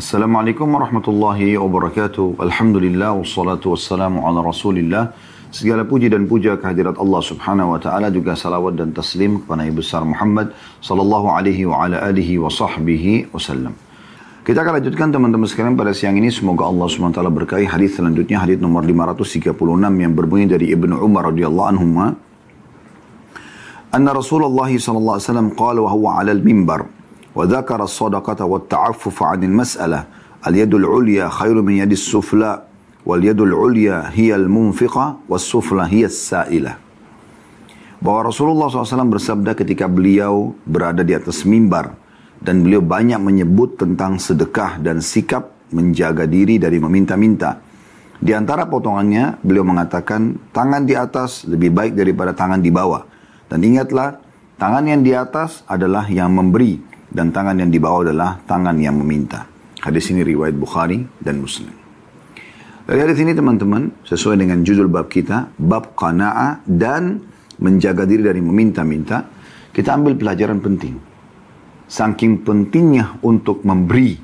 Assalamualaikum warahmatullahi wabarakatuh. Alhamdulillah wassalatu wassalamu ala Rasulillah. Segala puji dan puja kehadirat Allah Subhanahu wa taala juga salawat dan taslim kepada Nabi besar Muhammad sallallahu alaihi wa ala alihi wa sahbihi wasallam. Kita akan lanjutkan teman-teman sekalian pada siang ini semoga Allah Subhanahu wa taala berkahi hadis selanjutnya hadis nomor 536 yang berbunyi dari Ibnu Umar radhiyallahu anhu أن رسول الله صلى الله عليه وسلم قال وهو على المنبر وذكر الصدقة والتعفف عن المسألة اليد العليا خير من يد السفلى واليد العليا هي المنفقة والسفلى هي السائلة bahwa Rasulullah SAW bersabda ketika beliau berada di atas mimbar dan beliau banyak menyebut tentang sedekah dan sikap menjaga diri dari meminta-minta. Di antara potongannya beliau mengatakan tangan di atas lebih baik daripada tangan di bawah. Dan ingatlah, tangan yang di atas adalah yang memberi dan tangan yang di bawah adalah tangan yang meminta. Hadis ini riwayat Bukhari dan Muslim. Dari hadis ini teman-teman, sesuai dengan judul bab kita, bab qana'ah dan menjaga diri dari meminta-minta, kita ambil pelajaran penting. Saking pentingnya untuk memberi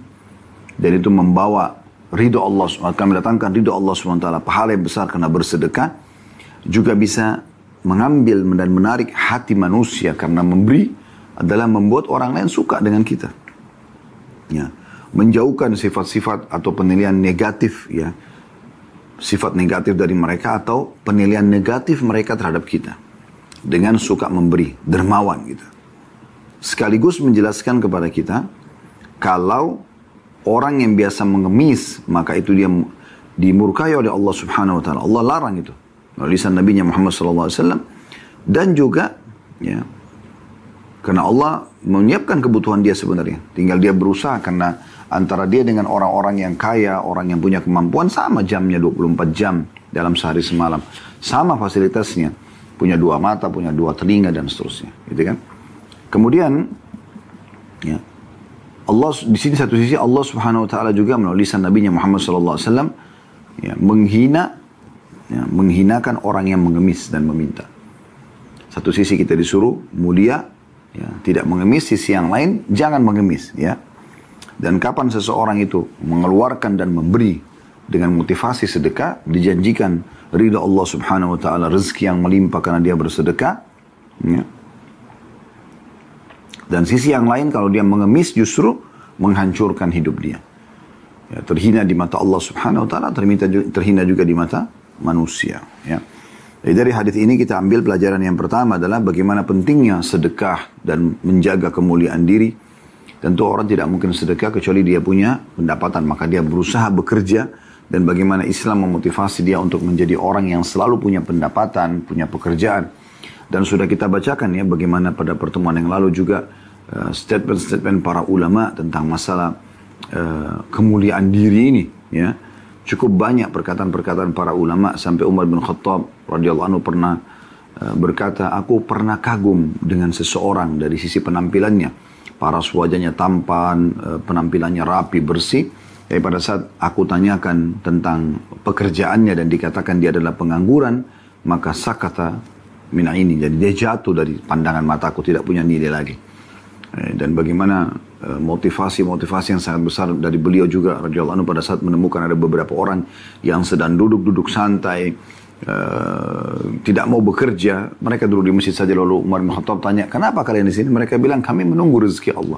dan itu membawa ridho Allah akan mendatangkan ridho Allah SWT pahala yang besar karena bersedekah juga bisa mengambil dan menarik hati manusia karena memberi adalah membuat orang lain suka dengan kita. Ya, menjauhkan sifat-sifat atau penilaian negatif ya. Sifat negatif dari mereka atau penilaian negatif mereka terhadap kita. Dengan suka memberi, dermawan gitu. Sekaligus menjelaskan kepada kita kalau orang yang biasa mengemis maka itu dia dimurkai oleh Allah Subhanahu wa taala. Allah larang itu lisan Nabi Muhammad SAW dan juga ya karena Allah menyiapkan kebutuhan dia sebenarnya. Tinggal dia berusaha karena antara dia dengan orang-orang yang kaya orang yang punya kemampuan sama jamnya 24 jam dalam sehari semalam. Sama fasilitasnya. Punya dua mata punya dua telinga dan seterusnya. Gitu kan? Kemudian ya Allah di sini satu sisi Allah Subhanahu wa taala juga melalui lisan Nabi Muhammad SAW ya, menghina ya, menghinakan orang yang mengemis dan meminta. Satu sisi kita disuruh mulia, ya, tidak mengemis, sisi yang lain jangan mengemis. Ya. Dan kapan seseorang itu mengeluarkan dan memberi dengan motivasi sedekah, dijanjikan ridha Allah subhanahu wa ta'ala rezeki yang melimpah karena dia bersedekah. Ya. Dan sisi yang lain kalau dia mengemis justru menghancurkan hidup dia. Ya, terhina di mata Allah subhanahu wa ta'ala, terhina juga di mata manusia. Ya. Jadi dari hadis ini kita ambil pelajaran yang pertama adalah bagaimana pentingnya sedekah dan menjaga kemuliaan diri. Tentu orang tidak mungkin sedekah kecuali dia punya pendapatan, maka dia berusaha bekerja dan bagaimana Islam memotivasi dia untuk menjadi orang yang selalu punya pendapatan, punya pekerjaan. Dan sudah kita bacakan ya bagaimana pada pertemuan yang lalu juga eh, statement-statement uh, para ulama tentang masalah uh, kemuliaan diri ini ya cukup banyak perkataan-perkataan para ulama sampai Umar bin Khattab radhiyallahu anhu pernah uh, berkata, aku pernah kagum dengan seseorang dari sisi penampilannya, paras wajahnya tampan, uh, penampilannya rapi bersih. Tapi pada saat aku tanyakan tentang pekerjaannya dan dikatakan dia adalah pengangguran, maka sakata mina ini. Jadi dia jatuh dari pandangan mataku, tidak punya nilai lagi. Eh, dan bagaimana Eh, motivasi-motivasi yang sangat besar dari beliau juga radhiyallahu anhu pada saat menemukan ada beberapa orang yang sedang duduk-duduk santai uh, tidak mau bekerja. Mereka duduk di masjid saja lalu Umar bin Khattab tanya kenapa kalian di sini? Mereka bilang kami menunggu rezeki Allah.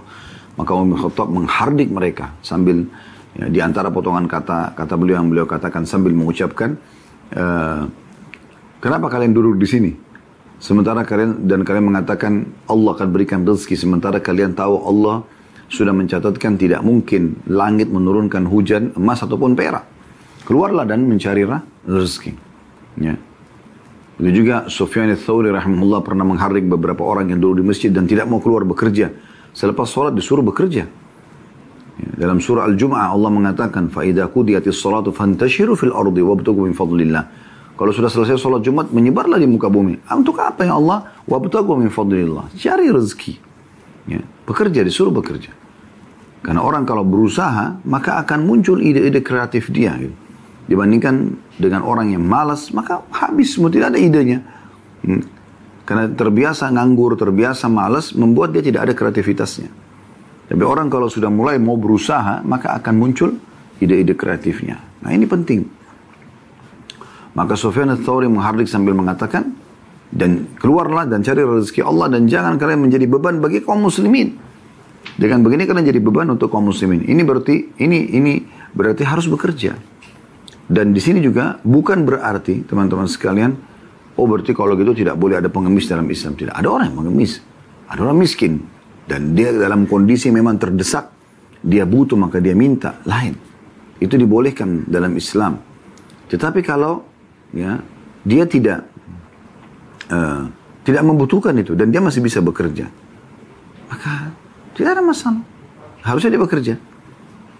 Maka Umar bin Khattab menghardik mereka sambil ya, di antara potongan kata kata beliau yang beliau katakan sambil mengucapkan uh, kenapa kalian duduk di sini sementara kalian dan kalian mengatakan Allah akan berikan rezeki sementara kalian tahu Allah sudah mencatatkan tidak mungkin langit menurunkan hujan emas ataupun perak. Keluarlah dan mencari rezeki. Ya. Itu juga Sufyan al-Thawri rahimahullah pernah menghardik beberapa orang yang dulu di masjid dan tidak mau keluar bekerja. Selepas sholat disuruh bekerja. Ya. Dalam surah Al-Jum'ah Allah mengatakan, فَإِذَا قُدِيَتِ الصَّلَاةُ فَانْتَشِرُوا فِي الْأَرْضِ وَابْتَغُوا مِنْ فَضْلِ اللَّهِ kalau sudah selesai sholat Jumat, menyebarlah di muka bumi. Ah, untuk apa ya Allah? Wabtagu min fadlillah. Cari rezeki. Ya. Bekerja, disuruh bekerja. Karena orang kalau berusaha, maka akan muncul ide-ide kreatif dia. Gitu. Dibandingkan dengan orang yang malas, maka habis semua, tidak ada idenya. Hmm. Karena terbiasa nganggur, terbiasa malas, membuat dia tidak ada kreativitasnya. Tapi orang kalau sudah mulai mau berusaha, maka akan muncul ide-ide kreatifnya. Nah ini penting. Maka Sufyan al-Thawri menghardik sambil mengatakan, dan keluarlah dan cari rezeki Allah dan jangan kalian menjadi beban bagi kaum muslimin. Dengan begini kalian jadi beban untuk kaum muslimin. Ini berarti ini ini berarti harus bekerja. Dan di sini juga bukan berarti teman-teman sekalian, oh berarti kalau gitu tidak boleh ada pengemis dalam Islam. Tidak, ada orang yang mengemis. Ada orang miskin. Dan dia dalam kondisi memang terdesak. Dia butuh maka dia minta. Lain. Itu dibolehkan dalam Islam. Tetapi kalau ya dia tidak uh, tidak membutuhkan itu dan dia masih bisa bekerja, maka tidak ada masalah. Harusnya dia bekerja.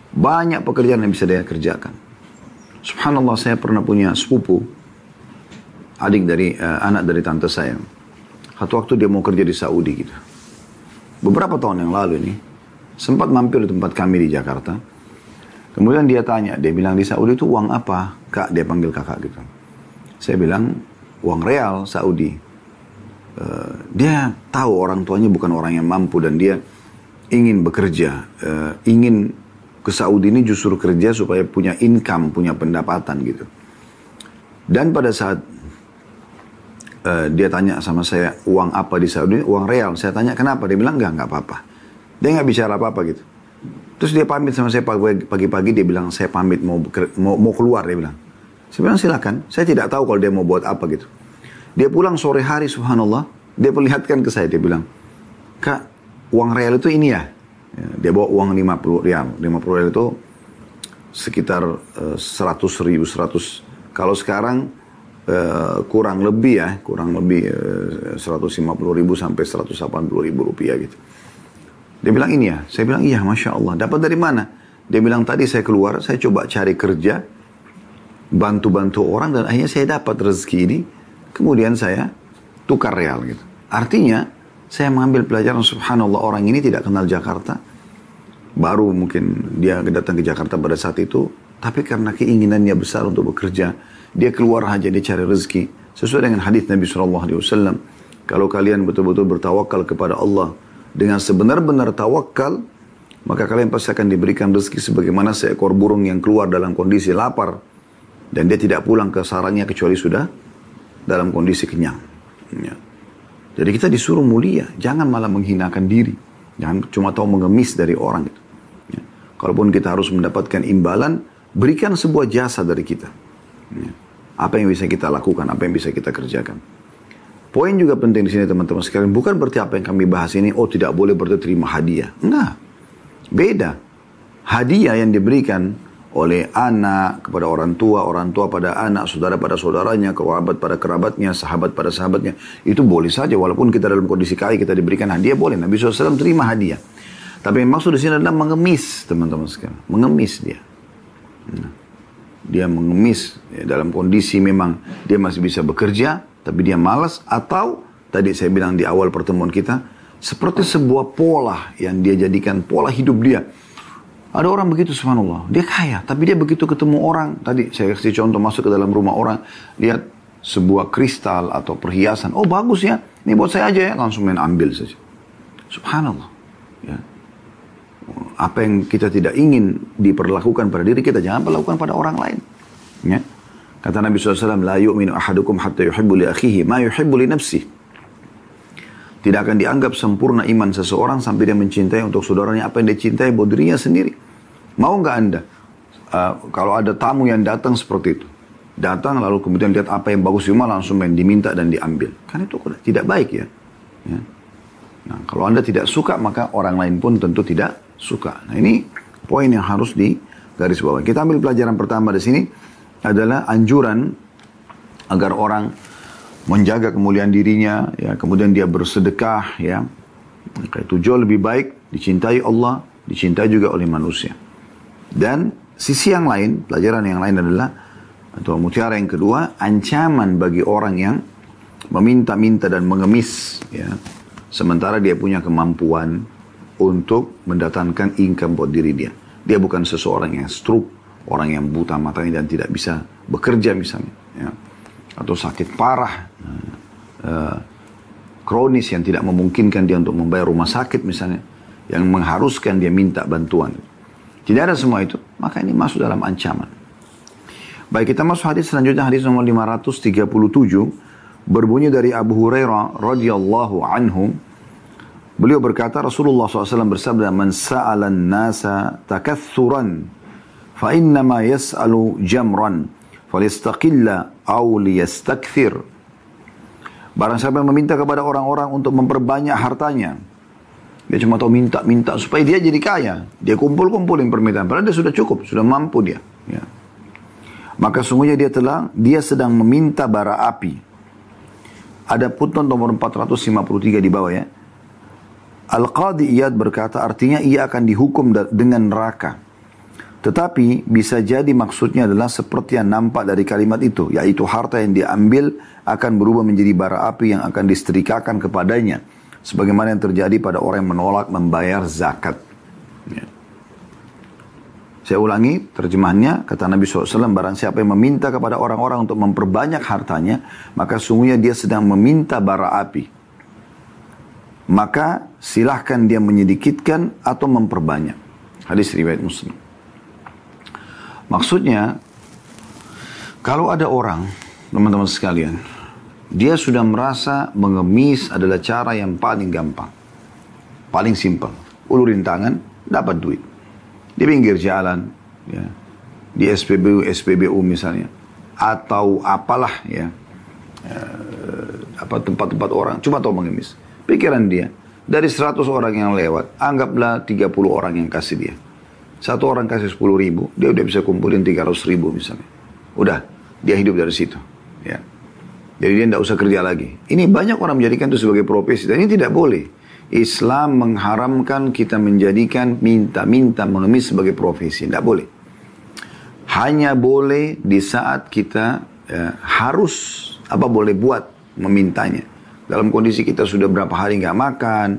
Banyak pekerjaan yang bisa dia kerjakan. Subhanallah saya pernah punya sepupu, adik dari uh, anak dari tante saya. Satu waktu dia mau kerja di Saudi gitu. Beberapa tahun yang lalu ini sempat mampir di tempat kami di Jakarta. Kemudian dia tanya, dia bilang di Saudi itu uang apa? Kak, dia panggil kakak gitu. Saya bilang, uang real Saudi. Uh, dia tahu orang tuanya bukan orang yang mampu dan dia ingin bekerja, uh, ingin ke Saudi ini justru kerja supaya punya income, punya pendapatan gitu. Dan pada saat uh, dia tanya sama saya uang apa di Saudi, uang real. Saya tanya kenapa, dia bilang enggak, enggak apa-apa. Dia nggak bicara apa-apa gitu. Terus dia pamit sama saya pagi-pagi, dia bilang saya pamit mau, mau mau keluar dia bilang. Saya bilang silakan. Saya tidak tahu kalau dia mau buat apa gitu. Dia pulang sore hari subhanallah. Dia perlihatkan ke saya. Dia bilang, Kak, uang real itu ini ya? ya dia bawa uang 50 real. 50 real itu sekitar uh, 100 ribu, 100. Kalau sekarang uh, kurang lebih ya, kurang lebih uh, 150 ribu sampai 180 ribu rupiah gitu. Dia bilang ini ya, saya bilang iya Masya Allah. Dapat dari mana? Dia bilang tadi saya keluar, saya coba cari kerja, bantu-bantu orang dan akhirnya saya dapat rezeki ini. Kemudian saya tukar real gitu. Artinya saya mengambil pelajaran subhanallah orang ini tidak kenal Jakarta. Baru mungkin dia datang ke Jakarta pada saat itu. Tapi karena keinginannya besar untuk bekerja. Dia keluar saja dia cari rezeki. Sesuai dengan hadis Nabi SAW. Kalau kalian betul-betul bertawakal kepada Allah. Dengan sebenar-benar tawakal. Maka kalian pasti akan diberikan rezeki sebagaimana seekor burung yang keluar dalam kondisi lapar dan dia tidak pulang ke sarangnya kecuali sudah dalam kondisi kenyang. Ya. Jadi kita disuruh mulia, jangan malah menghinakan diri. Jangan cuma tahu mengemis dari orang itu. Ya. Kalaupun kita harus mendapatkan imbalan, berikan sebuah jasa dari kita. Ya. Apa yang bisa kita lakukan, apa yang bisa kita kerjakan. Poin juga penting di sini teman-teman sekalian. Bukan berarti apa yang kami bahas ini, oh tidak boleh berarti terima hadiah. Enggak. Beda. Hadiah yang diberikan oleh anak kepada orang tua, orang tua pada anak, saudara pada saudaranya, kerabat pada kerabatnya, sahabat pada sahabatnya. Itu boleh saja walaupun kita dalam kondisi kaya kita diberikan hadiah boleh. Nabi SAW terima hadiah. Tapi maksud di sini adalah mengemis teman-teman sekalian. Mengemis dia. Nah, dia mengemis ya, dalam kondisi memang dia masih bisa bekerja, tapi dia malas atau tadi saya bilang di awal pertemuan kita seperti sebuah pola yang dia jadikan pola hidup dia ada orang begitu subhanallah, dia kaya, tapi dia begitu ketemu orang, tadi saya kasih contoh masuk ke dalam rumah orang, lihat sebuah kristal atau perhiasan, oh bagus ya, ini buat saya aja ya, langsung main ambil saja. Subhanallah. Ya. Apa yang kita tidak ingin diperlakukan pada diri kita, jangan perlakukan pada orang lain. Ya. Kata Nabi SAW, La yu'minu ahadukum hatta yuhibbu li akhihi ma yuhibbu nafsih. Tidak akan dianggap sempurna iman seseorang sampai dia mencintai untuk saudaranya apa yang dia cintai buat dirinya sendiri. Mau nggak anda? Uh, kalau ada tamu yang datang seperti itu. Datang lalu kemudian lihat apa yang bagus di rumah langsung main diminta dan diambil. Kan itu tidak baik ya. ya. Nah, kalau anda tidak suka maka orang lain pun tentu tidak suka. Nah ini poin yang harus di garis bawah. Kita ambil pelajaran pertama di sini adalah anjuran agar orang menjaga kemuliaan dirinya, ya, kemudian dia bersedekah, ya, itu jauh lebih baik dicintai Allah, dicintai juga oleh manusia. Dan sisi yang lain, pelajaran yang lain adalah atau mutiara yang kedua, ancaman bagi orang yang meminta-minta dan mengemis, ya, sementara dia punya kemampuan untuk mendatangkan income buat diri dia. Dia bukan seseorang yang stroke, orang yang buta matanya dan tidak bisa bekerja misalnya. Ya atau sakit parah, uh, kronis yang tidak memungkinkan dia untuk membayar rumah sakit misalnya. yang mengharuskan dia minta bantuan. Tidak ada semua itu, maka ini masuk dalam ancaman. Baik, kita masuk hadis selanjutnya hadis nomor 537 berbunyi dari Abu Hurairah radhiyallahu anhu Beliau berkata Rasulullah SAW bersabda man sa'alan nasa takathuran fa innama yas'alu jamran falistaqilla aw liyastakthir Barang siapa yang meminta kepada orang-orang untuk memperbanyak hartanya dia cuma tahu minta-minta supaya dia jadi kaya. Dia kumpul-kumpulin permintaan. Padahal dia sudah cukup, sudah mampu dia. Ya. Maka sungguhnya dia telah, dia sedang meminta bara api. Ada putun nomor 453 di bawah ya. Al-Qadi Iyad berkata artinya ia akan dihukum dengan neraka. Tetapi bisa jadi maksudnya adalah seperti yang nampak dari kalimat itu. Yaitu harta yang diambil akan berubah menjadi bara api yang akan disetrikakan kepadanya sebagaimana yang terjadi pada orang yang menolak membayar zakat. Ya. Saya ulangi terjemahannya, kata Nabi SAW, barang siapa yang meminta kepada orang-orang untuk memperbanyak hartanya, maka sungguhnya dia sedang meminta bara api. Maka silahkan dia menyedikitkan atau memperbanyak. Hadis riwayat muslim. Maksudnya, kalau ada orang, teman-teman sekalian, dia sudah merasa mengemis adalah cara yang paling gampang. Paling simpel. Ulurin tangan, dapat duit. Di pinggir jalan, ya. di SPBU, SPBU misalnya. Atau apalah ya. Eh, apa tempat-tempat orang, cuma tahu mengemis. Pikiran dia, dari 100 orang yang lewat, anggaplah 30 orang yang kasih dia. Satu orang kasih 10 ribu, dia udah bisa kumpulin 300 ribu misalnya. Udah, dia hidup dari situ. Ya. Jadi dia tidak usah kerja lagi. Ini banyak orang menjadikan itu sebagai profesi. Dan ini tidak boleh. Islam mengharamkan kita menjadikan minta-minta mengemis sebagai profesi. Tidak boleh. Hanya boleh di saat kita ya, harus apa boleh buat memintanya. Dalam kondisi kita sudah berapa hari nggak makan,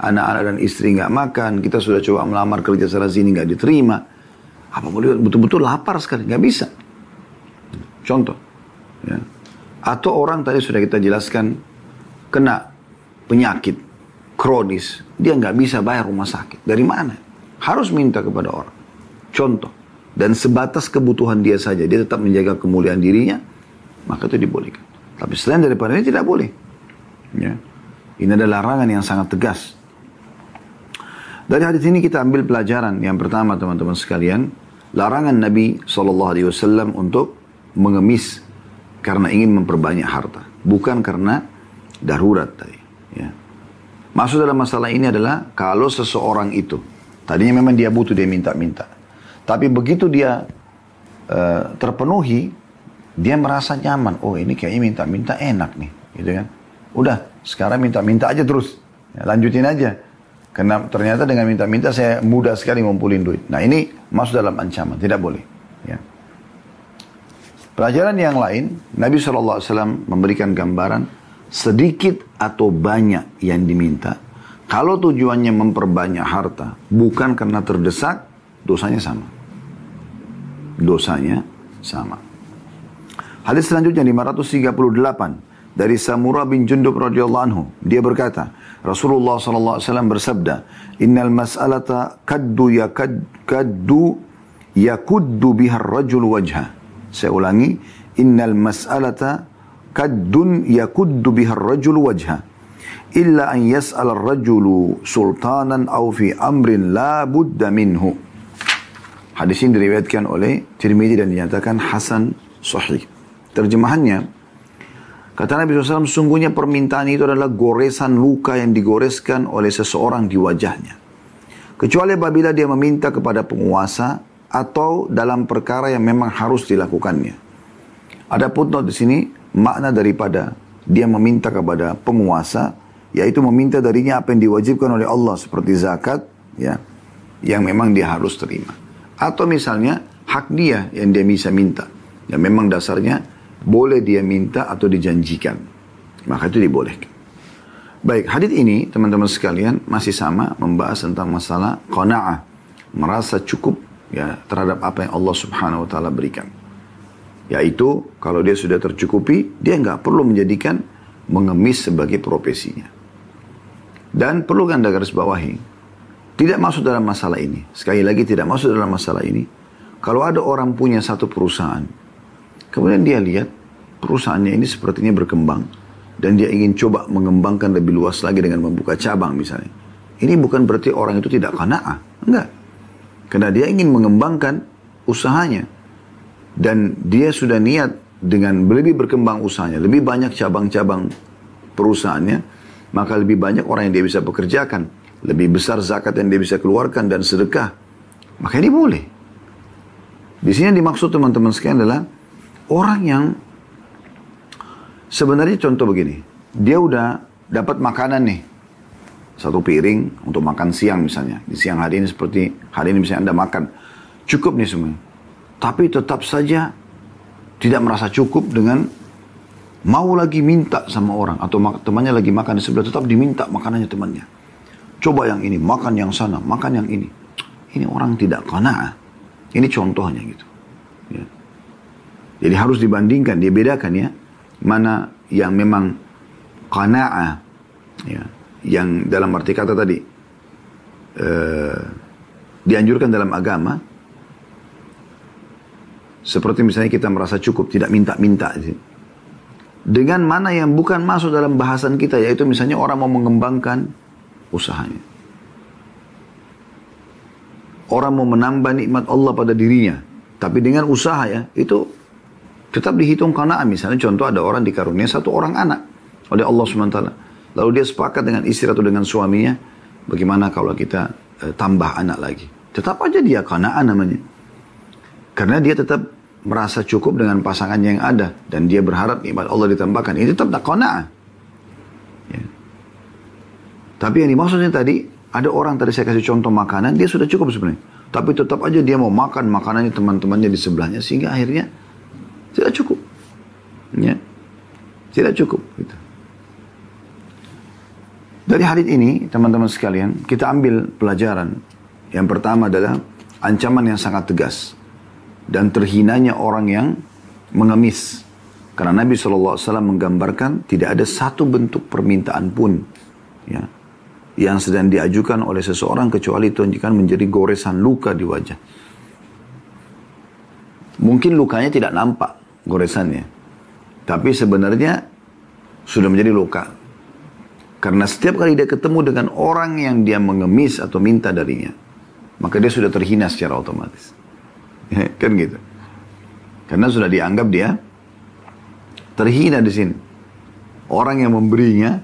anak-anak dan istri nggak makan, kita sudah coba melamar kerja sana sini nggak diterima. Apa boleh betul-betul lapar sekali, nggak bisa. Contoh, ya. Atau orang tadi sudah kita jelaskan kena penyakit kronis, dia nggak bisa bayar rumah sakit. Dari mana? Harus minta kepada orang. Contoh. Dan sebatas kebutuhan dia saja, dia tetap menjaga kemuliaan dirinya, maka itu dibolehkan. Tapi selain daripada ini tidak boleh. Ya. Ini adalah larangan yang sangat tegas. Dari hadis ini kita ambil pelajaran yang pertama teman-teman sekalian, larangan Nabi SAW untuk mengemis karena ingin memperbanyak harta, bukan karena darurat tadi. Ya. Maksud dalam masalah ini adalah kalau seseorang itu tadinya memang dia butuh dia minta-minta, tapi begitu dia uh, terpenuhi, dia merasa nyaman. Oh ini kayaknya minta-minta enak nih, gitu kan? Udah, sekarang minta-minta aja terus, ya, lanjutin aja. Karena ternyata dengan minta-minta saya mudah sekali ngumpulin duit. Nah ini masuk dalam ancaman, tidak boleh. Ya. Pelajaran yang lain, Nabi SAW memberikan gambaran sedikit atau banyak yang diminta. Kalau tujuannya memperbanyak harta, bukan karena terdesak, dosanya sama. Dosanya sama. Hadis selanjutnya 538 dari Samura bin Jundub radhiyallahu anhu. Dia berkata, Rasulullah SAW bersabda, Innal mas'alata kaddu yakaddu yakuddu bihar rajul wajhah saya ulangi, innal mas'alata kaddun yakuddu biha rajul wajha. Illa an yas'al rajulu sultanan aw fi amrin la budda minhu. Hadis ini diriwayatkan oleh Tirmidzi dan dinyatakan hasan sahih. Terjemahannya, kata Nabi SAW, sungguhnya permintaan itu adalah goresan luka yang digoreskan oleh seseorang di wajahnya. Kecuali apabila dia meminta kepada penguasa atau dalam perkara yang memang harus dilakukannya. Ada footnote di sini makna daripada dia meminta kepada penguasa yaitu meminta darinya apa yang diwajibkan oleh Allah seperti zakat ya yang memang dia harus terima. Atau misalnya hak dia yang dia bisa minta. Yang memang dasarnya boleh dia minta atau dijanjikan. Maka itu dibolehkan. Baik, hadis ini teman-teman sekalian masih sama membahas tentang masalah qanaah, merasa cukup ya terhadap apa yang Allah Subhanahu wa taala berikan. Yaitu kalau dia sudah tercukupi, dia nggak perlu menjadikan mengemis sebagai profesinya. Dan perlu Anda garis bawahi, Tidak masuk dalam masalah ini. Sekali lagi tidak masuk dalam masalah ini. Kalau ada orang punya satu perusahaan, kemudian dia lihat perusahaannya ini sepertinya berkembang dan dia ingin coba mengembangkan lebih luas lagi dengan membuka cabang misalnya. Ini bukan berarti orang itu tidak kana'ah. Enggak. Karena dia ingin mengembangkan usahanya. Dan dia sudah niat dengan lebih berkembang usahanya, lebih banyak cabang-cabang perusahaannya, maka lebih banyak orang yang dia bisa pekerjakan, lebih besar zakat yang dia bisa keluarkan dan sedekah. Maka ini boleh. Di sini dimaksud teman-teman sekalian adalah orang yang sebenarnya contoh begini, dia udah dapat makanan nih, satu piring untuk makan siang misalnya. Di siang hari ini seperti hari ini misalnya Anda makan. Cukup nih semua. Tapi tetap saja tidak merasa cukup dengan mau lagi minta sama orang atau temannya lagi makan di sebelah tetap diminta makanannya temannya. Coba yang ini, makan yang sana, makan yang ini. Ini orang tidak kena. Ini contohnya gitu. Ya. Jadi harus dibandingkan, dia bedakan ya. Mana yang memang kana'ah. Ya. Yang dalam arti kata tadi. Uh, dianjurkan dalam agama seperti misalnya kita merasa cukup, tidak minta-minta. Dengan mana yang bukan masuk dalam bahasan kita, yaitu misalnya orang mau mengembangkan usahanya. Orang mau menambah nikmat Allah pada dirinya. Tapi dengan usaha ya, itu tetap dihitung karena misalnya contoh ada orang dikarunia satu orang anak oleh Allah SWT. Lalu dia sepakat dengan istri atau dengan suaminya, bagaimana kalau kita eh, tambah anak lagi. Tetap aja dia kanaan namanya. Karena dia tetap merasa cukup dengan pasangan yang ada dan dia berharap nikmat Allah ditambahkan. Ini tetap tak kona. Ya. Tapi yang dimaksudnya tadi ada orang tadi saya kasih contoh makanan dia sudah cukup sebenarnya. Tapi tetap aja dia mau makan makanannya teman-temannya di sebelahnya sehingga akhirnya tidak cukup. Ya. Tidak cukup gitu. Dari hadis ini teman-teman sekalian kita ambil pelajaran. Yang pertama adalah ancaman yang sangat tegas dan terhinanya orang yang mengemis. Karena Nabi SAW menggambarkan tidak ada satu bentuk permintaan pun ya, yang sedang diajukan oleh seseorang kecuali itu akan menjadi goresan luka di wajah. Mungkin lukanya tidak nampak goresannya. Tapi sebenarnya sudah menjadi luka. Karena setiap kali dia ketemu dengan orang yang dia mengemis atau minta darinya, maka dia sudah terhina secara otomatis. kan gitu. Karena sudah dianggap dia terhina di sini. Orang yang memberinya,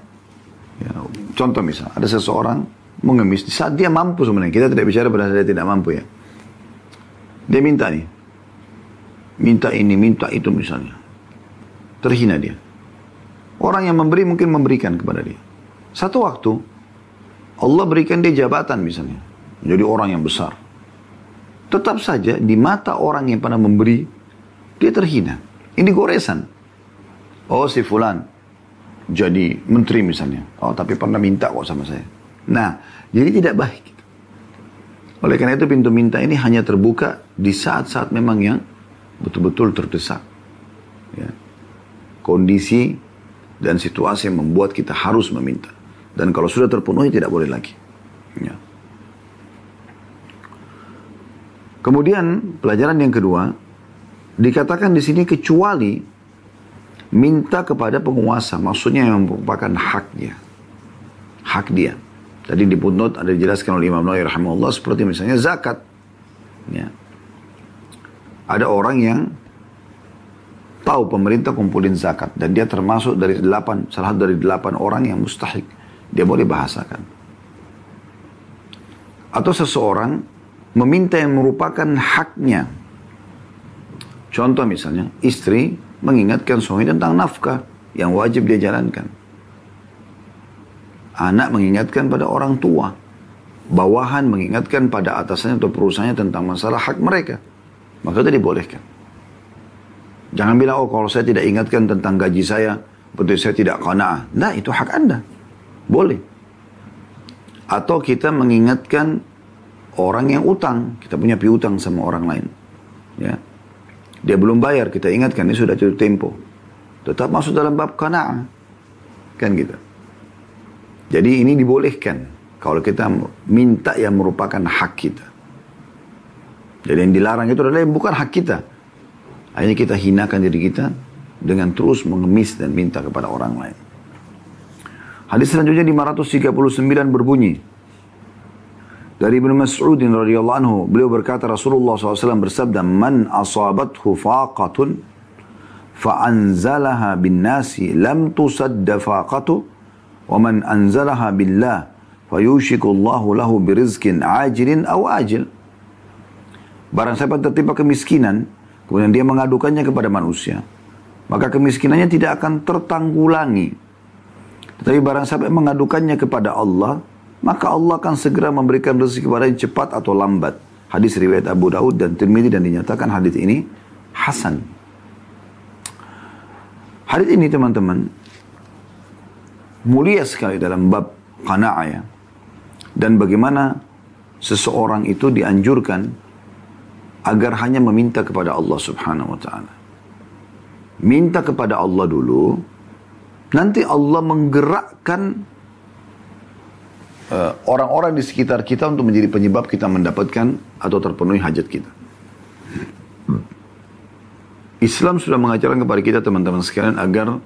ya, contoh misal, ada seseorang mengemis, saat dia mampu sebenarnya, kita tidak bicara pada saat dia tidak mampu ya. Dia minta nih, minta ini, minta itu misalnya. Terhina dia. Orang yang memberi mungkin memberikan kepada dia. Satu waktu, Allah berikan dia jabatan misalnya. Menjadi orang yang besar. Tetap saja di mata orang yang pernah memberi, dia terhina. Ini goresan. Oh si fulan jadi menteri misalnya. Oh tapi pernah minta kok sama saya. Nah, jadi tidak baik. Oleh karena itu pintu minta ini hanya terbuka di saat-saat memang yang betul-betul terdesak. Ya. Kondisi dan situasi yang membuat kita harus meminta. Dan kalau sudah terpenuhi tidak boleh lagi. Ya. Kemudian pelajaran yang kedua, dikatakan di sini kecuali minta kepada penguasa, maksudnya yang merupakan haknya. Hak dia. Tadi di putnot ada dijelaskan oleh Imam Nawawi rahimahullah seperti misalnya zakat. Ya. Ada orang yang tahu pemerintah kumpulin zakat dan dia termasuk dari delapan, salah dari delapan orang yang mustahik. Dia boleh bahasakan. Atau seseorang meminta yang merupakan haknya. Contoh misalnya, istri mengingatkan suami tentang nafkah yang wajib dia jalankan. Anak mengingatkan pada orang tua. Bawahan mengingatkan pada atasannya atau perusahaannya tentang masalah hak mereka. Maka itu dibolehkan. Jangan bilang, oh kalau saya tidak ingatkan tentang gaji saya, betul saya tidak kena. Nah, itu hak Anda. Boleh. Atau kita mengingatkan orang yang utang, kita punya piutang sama orang lain. Ya. Dia belum bayar, kita ingatkan ini sudah jatuh tempo. Tetap masuk dalam bab kana'ah. Kan gitu. Jadi ini dibolehkan. Kalau kita minta yang merupakan hak kita. Jadi yang dilarang itu adalah yang bukan hak kita. Akhirnya kita hinakan diri kita dengan terus mengemis dan minta kepada orang lain. Hadis selanjutnya 539 berbunyi. Dari Ibnu Mas'ud radhiyallahu anhu, beliau berkata Rasulullah SAW bersabda, "Man asabathu faqatun fa'anzalaha bin nasi lam tusadda faqatu wa man anzalaha billah fayushiku Allahu lahu birizkin ajilin aw ajil." Barang siapa tertimpa kemiskinan, kemudian dia mengadukannya kepada manusia, maka kemiskinannya tidak akan tertanggulangi. Tetapi barang siapa mengadukannya kepada Allah, maka Allah akan segera memberikan rezeki kepada yang cepat atau lambat. Hadis riwayat Abu Daud dan Tirmidzi dan dinyatakan hadis ini hasan. Hadis ini teman-teman mulia sekali dalam bab qanaah ya. Dan bagaimana seseorang itu dianjurkan agar hanya meminta kepada Allah Subhanahu wa taala. Minta kepada Allah dulu, nanti Allah menggerakkan Eh, orang-orang uh, di sekitar kita untuk menjadi penyebab kita mendapatkan atau terpenuhi hajat kita. Islam sudah mengajarkan kepada kita teman-teman sekalian agar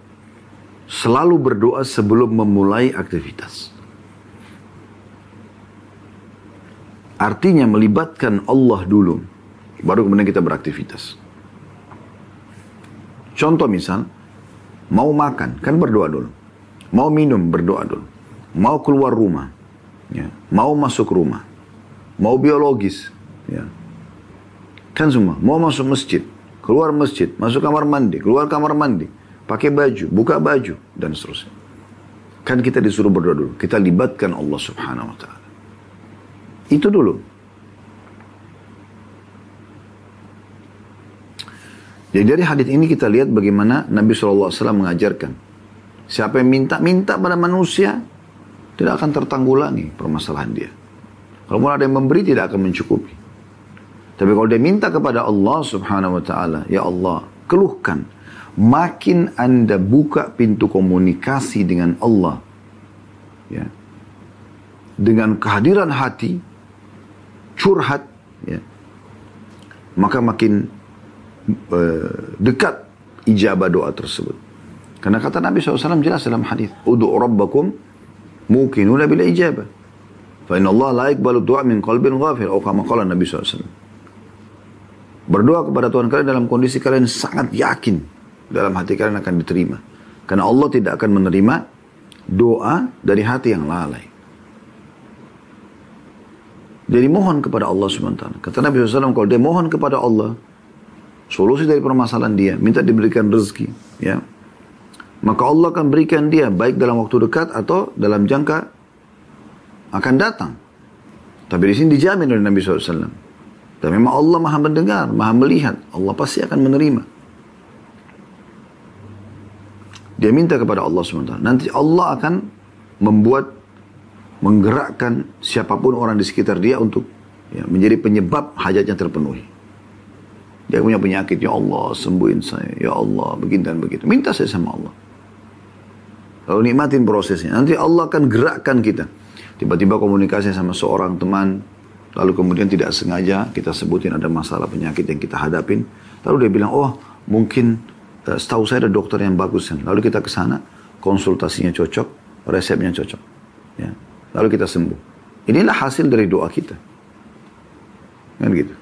selalu berdoa sebelum memulai aktivitas. Artinya melibatkan Allah dulu, baru kemudian kita beraktivitas. Contoh misal, mau makan, kan berdoa dulu. Mau minum, berdoa dulu. Mau keluar rumah, ya, mau masuk rumah, mau biologis, ya, kan semua, mau masuk masjid, keluar masjid, masuk kamar mandi, keluar kamar mandi, pakai baju, buka baju, dan seterusnya. Kan kita disuruh berdoa dulu, kita libatkan Allah subhanahu wa ta'ala. Itu dulu. Jadi dari hadis ini kita lihat bagaimana Nabi SAW mengajarkan. Siapa yang minta, minta pada manusia, tidak akan tertanggulangi permasalahan dia. Kalau ada yang memberi tidak akan mencukupi. Tapi kalau dia minta kepada Allah subhanahu wa ta'ala, Ya Allah, keluhkan. Makin anda buka pintu komunikasi dengan Allah, ya, dengan kehadiran hati, curhat, ya, maka makin uh, dekat ijabah doa tersebut. Karena kata Nabi SAW jelas dalam hadis, Udu'u rabbakum mukinuna bil ijabah. Fa Allah la yaqbalu du'a min qalbin ghafir atau Nabi SAW. Berdoa kepada Tuhan kalian dalam kondisi kalian sangat yakin dalam hati kalian akan diterima. Karena Allah tidak akan menerima doa dari hati yang lalai. Jadi mohon kepada Allah SWT. Kata Nabi SAW, kalau dia mohon kepada Allah, solusi dari permasalahan dia, minta diberikan rezeki. Ya, maka Allah akan berikan dia baik dalam waktu dekat atau dalam jangka akan datang. Tapi di sini dijamin oleh Nabi SAW. Dan memang Allah maha mendengar, maha melihat. Allah pasti akan menerima. Dia minta kepada Allah SWT. Nanti Allah akan membuat, menggerakkan siapa pun orang di sekitar dia untuk ya, menjadi penyebab hajatnya terpenuhi. Dia punya penyakit, ya Allah sembuhin saya, ya Allah begini dan begitu. Minta saya sama Allah. Lalu nikmatin prosesnya. Nanti Allah akan gerakkan kita. Tiba-tiba komunikasi sama seorang teman, lalu kemudian tidak sengaja kita sebutin ada masalah penyakit yang kita hadapin. Lalu dia bilang, oh mungkin uh, setahu saya ada dokter yang bagus. Lalu kita ke sana, konsultasinya cocok, resepnya cocok. Ya. Lalu kita sembuh. Inilah hasil dari doa kita. Kan gitu.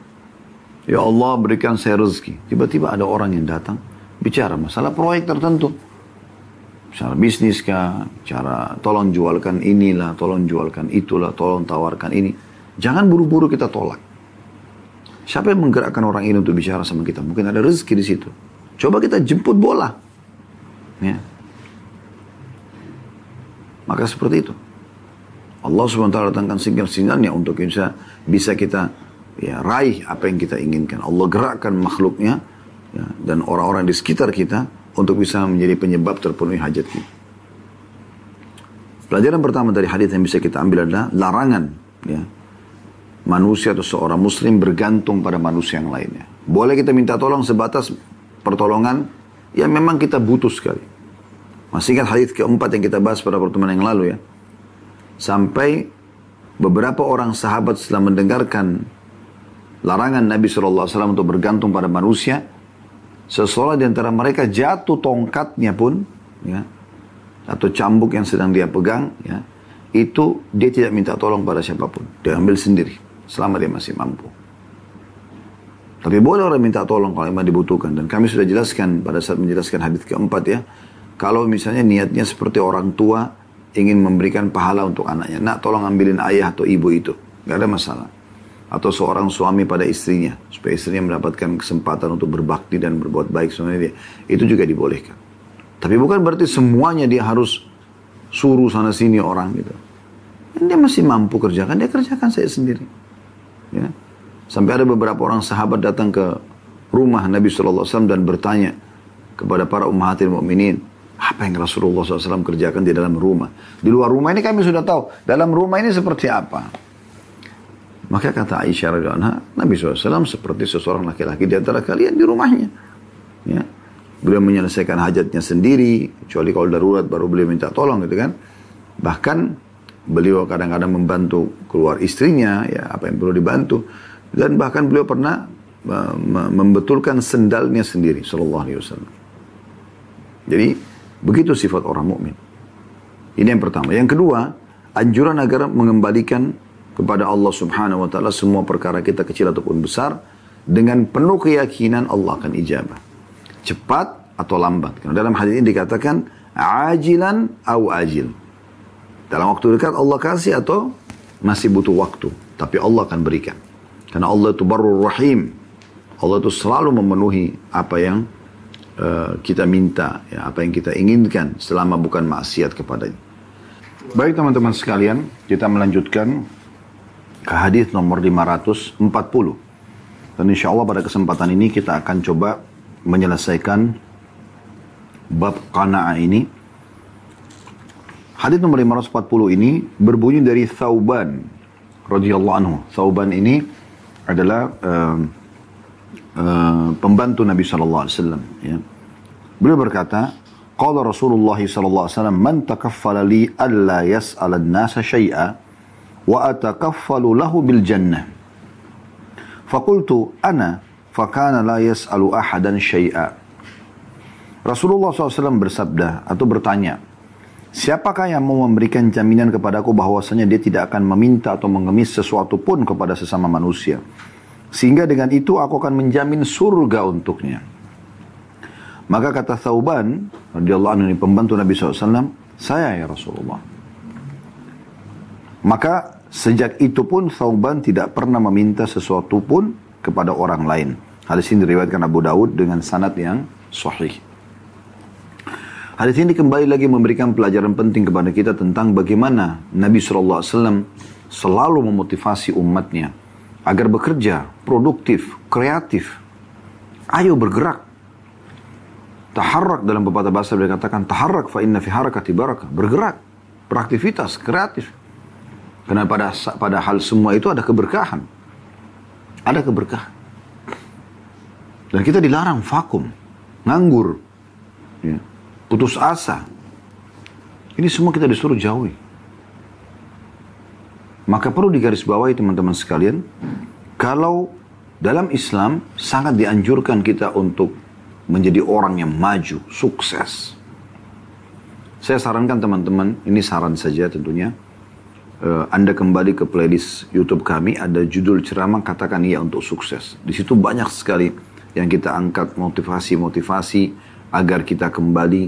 Ya Allah berikan saya rezeki. Tiba-tiba ada orang yang datang, bicara masalah proyek tertentu cara bisnis kah, cara tolong jualkan inilah, tolong jualkan itulah, tolong tawarkan ini. Jangan buru-buru kita tolak. Siapa yang menggerakkan orang ini untuk bicara sama kita? Mungkin ada rezeki di situ. Coba kita jemput bola. Ya. Maka seperti itu. Allah SWT datangkan sinyal-sinyalnya untuk bisa bisa kita ya raih apa yang kita inginkan. Allah gerakkan makhluknya ya, dan orang-orang di sekitar kita untuk bisa menjadi penyebab terpenuhi hajat kita. Pelajaran pertama dari hadis yang bisa kita ambil adalah larangan ya, manusia atau seorang muslim bergantung pada manusia yang lainnya. Boleh kita minta tolong sebatas pertolongan yang memang kita butuh sekali. Masih ingat hadis keempat yang kita bahas pada pertemuan yang lalu ya. Sampai beberapa orang sahabat setelah mendengarkan larangan Nabi SAW untuk bergantung pada manusia, seseorang di antara mereka jatuh tongkatnya pun, ya, atau cambuk yang sedang dia pegang, ya, itu dia tidak minta tolong pada siapa pun. Dia ambil sendiri, selama dia masih mampu. Tapi boleh orang minta tolong kalau memang dibutuhkan. Dan kami sudah jelaskan pada saat menjelaskan hadis keempat ya. Kalau misalnya niatnya seperti orang tua ingin memberikan pahala untuk anaknya. Nak tolong ambilin ayah atau ibu itu. Gak ada masalah atau seorang suami pada istrinya supaya istrinya mendapatkan kesempatan untuk berbakti dan berbuat baik sama dia. Itu juga dibolehkan. Tapi bukan berarti semuanya dia harus suruh sana sini orang gitu. Dan dia masih mampu kerjakan dia kerjakan saya sendiri. Ya. Sampai ada beberapa orang sahabat datang ke rumah Nabi SAW dan bertanya kepada para ummahatil mukminin apa yang Rasulullah SAW kerjakan di dalam rumah? Di luar rumah ini kami sudah tahu dalam rumah ini seperti apa maka kata Aisyah radhiyallahu Nabi SAW seperti seseorang laki-laki di antara kalian di rumahnya. Ya. Beliau menyelesaikan hajatnya sendiri, kecuali kalau darurat baru beliau minta tolong gitu kan. Bahkan beliau kadang-kadang membantu keluar istrinya, ya apa yang perlu dibantu. Dan bahkan beliau pernah membetulkan sendalnya sendiri, Sallallahu Alaihi Wasallam. Jadi begitu sifat orang mukmin. Ini yang pertama. Yang kedua, anjuran agar mengembalikan kepada Allah Subhanahu wa taala semua perkara kita kecil ataupun besar dengan penuh keyakinan Allah akan ijabah. Cepat atau lambat. Karena dalam hadis ini dikatakan ajilan au ajil. Dalam waktu dekat Allah kasih atau masih butuh waktu, tapi Allah akan berikan. Karena Allah itu barur rahim. Allah itu selalu memenuhi apa yang uh, kita minta, ya, apa yang kita inginkan selama bukan maksiat kepadanya. Baik teman-teman sekalian, kita melanjutkan ke hadis nomor 540. Dan insya Allah pada kesempatan ini kita akan coba menyelesaikan bab qana'ah ini. Hadis nomor 540 ini berbunyi dari Thauban radhiyallahu anhu. Thauban ini adalah uh, uh, pembantu Nabi sallallahu alaihi wasallam ya. Beliau berkata, Qala Rasulullah sallallahu alaihi wasallam, "Man takaffala li alla yas'al an-nasa syai'a" wa atakaffalu lahu bil jannah. Fakultu ana fakana la yas'alu ahadan syai'a. Rasulullah SAW bersabda atau bertanya, Siapakah yang mau memberikan jaminan kepadaku bahwasanya dia tidak akan meminta atau mengemis sesuatu pun kepada sesama manusia. Sehingga dengan itu aku akan menjamin surga untuknya. Maka kata Thauban, radhiyallahu anhu ini pembantu Nabi SAW, saya ya Rasulullah. Maka Sejak itu pun Thauban tidak pernah meminta sesuatu pun kepada orang lain. Hadis ini diriwayatkan Abu Daud dengan sanad yang sahih. Hadis ini kembali lagi memberikan pelajaran penting kepada kita tentang bagaimana Nabi SAW selalu memotivasi umatnya agar bekerja, produktif, kreatif. Ayo bergerak. Taharrak dalam pepatah bahasa dia katakan taharrak fa inna fi harakati barakah. Bergerak, beraktivitas, kreatif. Karena pada pada hal semua itu ada keberkahan. Ada keberkahan. Dan kita dilarang vakum, nganggur, ya, putus asa. Ini semua kita disuruh jauhi. Maka perlu digarisbawahi teman-teman sekalian, kalau dalam Islam sangat dianjurkan kita untuk menjadi orang yang maju, sukses. Saya sarankan teman-teman, ini saran saja tentunya, uh, Anda kembali ke playlist YouTube kami, ada judul ceramah katakan iya untuk sukses. Di situ banyak sekali yang kita angkat motivasi-motivasi agar kita kembali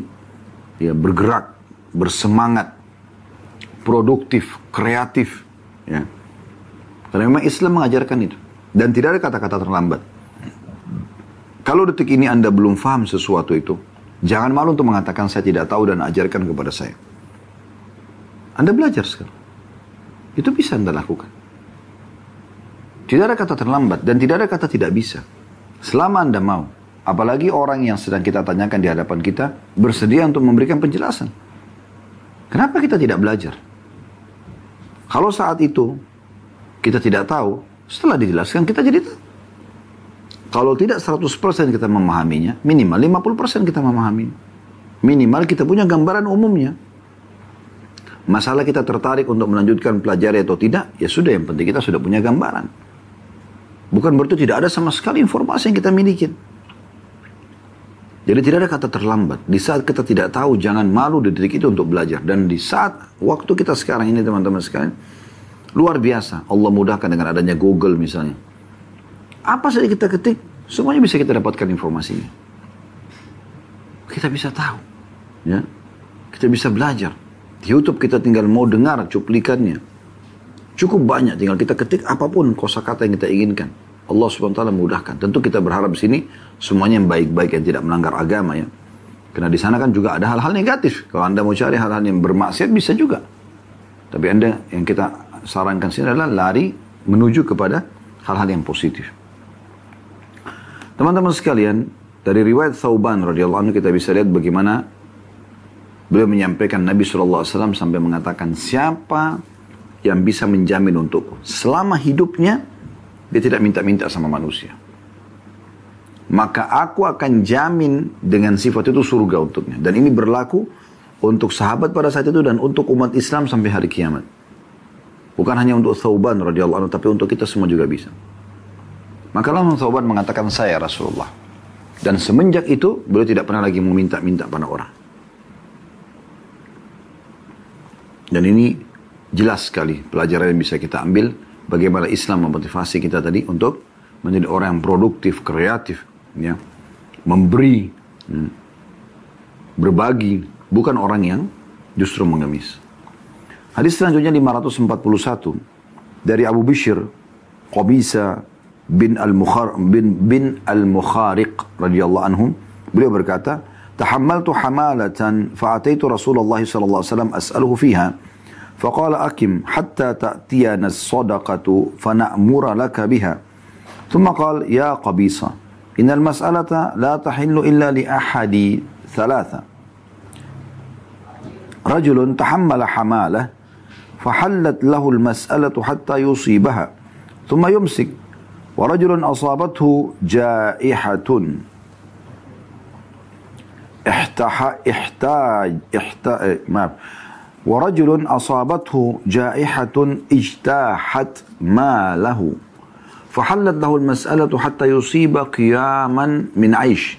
ya bergerak, bersemangat, produktif, kreatif, ya. Karena memang Islam mengajarkan itu dan tidak ada kata-kata terlambat. Kalau detik ini Anda belum paham sesuatu itu, jangan malu untuk mengatakan saya tidak tahu dan ajarkan kepada saya. Anda belajar sekarang. Itu bisa Anda lakukan. Tidak ada kata terlambat dan tidak ada kata tidak bisa. Selama Anda mau. Apalagi orang yang sedang kita tanyakan di hadapan kita bersedia untuk memberikan penjelasan. Kenapa kita tidak belajar? Kalau saat itu kita tidak tahu, setelah dijelaskan kita jadi tahu. Kalau tidak 100% kita memahaminya, minimal 50% kita memahami. Minimal kita punya gambaran umumnya. Masalah kita tertarik untuk melanjutkan pelajari atau tidak, ya sudah yang penting kita sudah punya gambaran. Bukan berarti tidak ada sama sekali informasi yang kita miliki. Jadi tidak ada kata terlambat. Di saat kita tidak tahu, jangan malu di detik itu untuk belajar. Dan di saat waktu kita sekarang ini teman-teman sekalian, luar biasa. Allah mudahkan dengan adanya Google misalnya. Apa saja kita ketik, semuanya bisa kita dapatkan informasinya. Kita bisa tahu. ya Kita bisa belajar. Di Youtube kita tinggal mau dengar cuplikannya. Cukup banyak, tinggal kita ketik apa pun kosakata yang kita inginkan. Allah SWT memudahkan. Tentu kita berharap di sini semuanya yang baik-baik yang tidak melanggar agama ya. Karena di sana kan juga ada hal-hal negatif. Kalau Anda mau cari hal-hal yang bermaksiat bisa juga. Tapi Anda yang kita sarankan sini adalah lari menuju kepada hal-hal yang positif. Teman-teman sekalian, dari riwayat Thauban radhiyallahu anhu kita bisa lihat bagaimana beliau menyampaikan Nabi SAW sampai mengatakan siapa yang bisa menjamin untukku selama hidupnya dia tidak minta-minta sama manusia. Maka aku akan jamin dengan sifat itu surga untuknya. Dan ini berlaku untuk sahabat pada saat itu dan untuk umat Islam sampai hari kiamat. Bukan hanya untuk Thauban radhiyallahu anhu, tapi untuk kita semua juga bisa. Maka langsung Thauban mengatakan saya Rasulullah. Dan semenjak itu beliau tidak pernah lagi meminta-minta pada orang. Dan ini jelas sekali pelajaran yang bisa kita ambil bagaimana Islam memotivasi kita tadi untuk menjadi orang yang produktif, kreatif, ya, memberi, ya, berbagi, bukan orang yang justru mengemis. Hadis selanjutnya 541 dari Abu Bishr Qabisa bin al-Mukhar bin bin al-Mukhariq radhiyallahu anhum beliau berkata tahammaltu hamalatan fa'ataitu Rasulullah sallallahu alaihi wasallam as'aluhu fiha فقال أكم حتى تأتينا الصدقة فنأمر لك بها. ثم قال يا قبيصة إن المسألة لا تحل إلا لأحد ثلاثة. رجل تحمل حمالة فحلت له المسألة حتى يصيبها ثم يمسك ورجل أصابته جائحة. احتاج احتاج, احتاج ما ورجل أصابته جائحة اجتاحت ماله فحلت له المسألة حتى يصيب قياما من عيش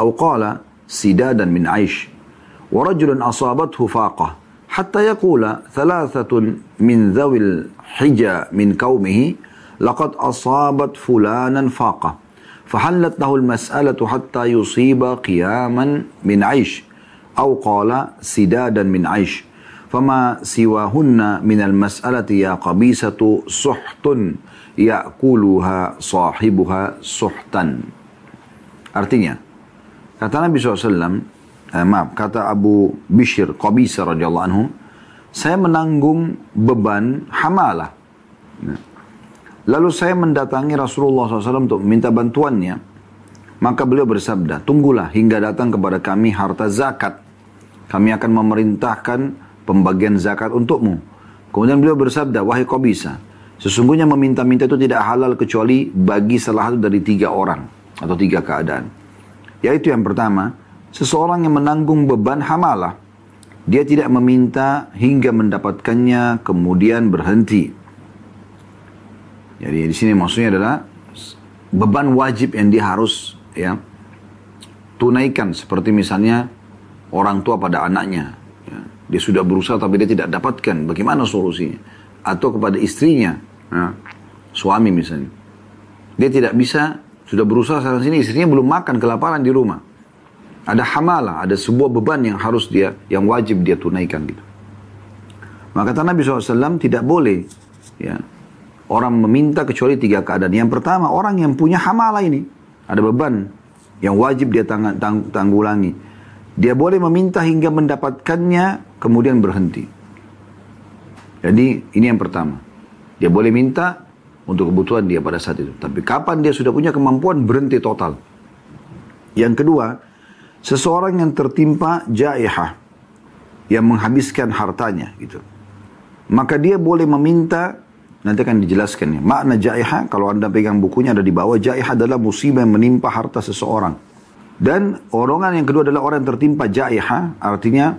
أو قال سدادا من عيش ورجل أصابته فاقة حتى يقول ثلاثة من ذوي الحجى من قومه لقد أصابت فلانا فاقة. فحلت له المسألة حتى يصيب قياما من عيش أو قال سدادا من عيش Fama siwahunna minal mas'alati ya qabisatu suhtun ya'kuluha sahibuha suhtan. Artinya, kata Nabi SAW, eh, maaf, kata Abu Bishr Qabisa radhiyallahu anhu, saya menanggung beban hamalah. Lalu saya mendatangi Rasulullah SAW untuk minta bantuannya. Maka beliau bersabda, tunggulah hingga datang kepada kami harta zakat. Kami akan memerintahkan pembagian zakat untukmu. Kemudian beliau bersabda, wahai kau bisa. Sesungguhnya meminta-minta itu tidak halal kecuali bagi salah satu dari tiga orang atau tiga keadaan. Yaitu yang pertama, seseorang yang menanggung beban hamalah. Dia tidak meminta hingga mendapatkannya kemudian berhenti. Jadi di sini maksudnya adalah beban wajib yang dia harus ya tunaikan seperti misalnya orang tua pada anaknya dia sudah berusaha tapi dia tidak dapatkan. Bagaimana solusinya? Atau kepada istrinya, ya, suami misalnya. Dia tidak bisa, sudah berusaha sana sini, istrinya belum makan, kelaparan di rumah. Ada hamalah, ada sebuah beban yang harus dia, yang wajib dia tunaikan gitu. Maka kata Nabi SAW tidak boleh ya, orang meminta kecuali tiga keadaan. Yang pertama, orang yang punya hamalah ini. Ada beban yang wajib dia tang tang tanggulangi. Dia boleh meminta hingga mendapatkannya kemudian berhenti. Jadi ini yang pertama. Dia boleh minta untuk kebutuhan dia pada saat itu. Tapi kapan dia sudah punya kemampuan berhenti total. Yang kedua, seseorang yang tertimpa jaihah yang menghabiskan hartanya gitu. Maka dia boleh meminta nanti akan dijelaskan ya. Makna jaihah kalau Anda pegang bukunya ada di bawah jaihah adalah musibah yang menimpa harta seseorang. Dan orongan yang kedua adalah orang yang tertimpa jaihah artinya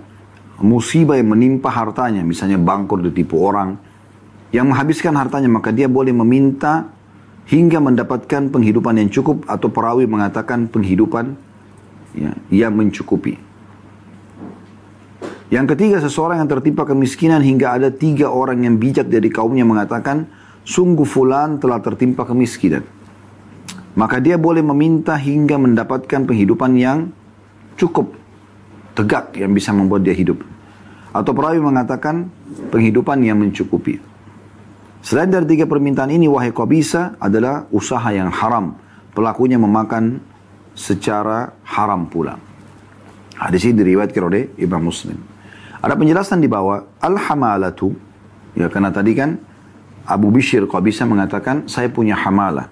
musibah yang menimpa hartanya, misalnya bangkrut ditipu orang, yang menghabiskan hartanya, maka dia boleh meminta hingga mendapatkan penghidupan yang cukup atau perawi mengatakan penghidupan ya, yang mencukupi. Yang ketiga, seseorang yang tertimpa kemiskinan hingga ada tiga orang yang bijak dari kaumnya mengatakan, sungguh fulan telah tertimpa kemiskinan. Maka dia boleh meminta hingga mendapatkan penghidupan yang cukup, tegak yang bisa membuat dia hidup. Atau perawi mengatakan penghidupan yang mencukupi. Selain dari tiga permintaan ini, wahai bisa adalah usaha yang haram. Pelakunya memakan secara haram pula. Hadis ini diriwayatkan oleh Imam Muslim. Ada penjelasan di bawah al-hamalatu ya karena tadi kan Abu Bishr bisa mengatakan saya punya hamalah.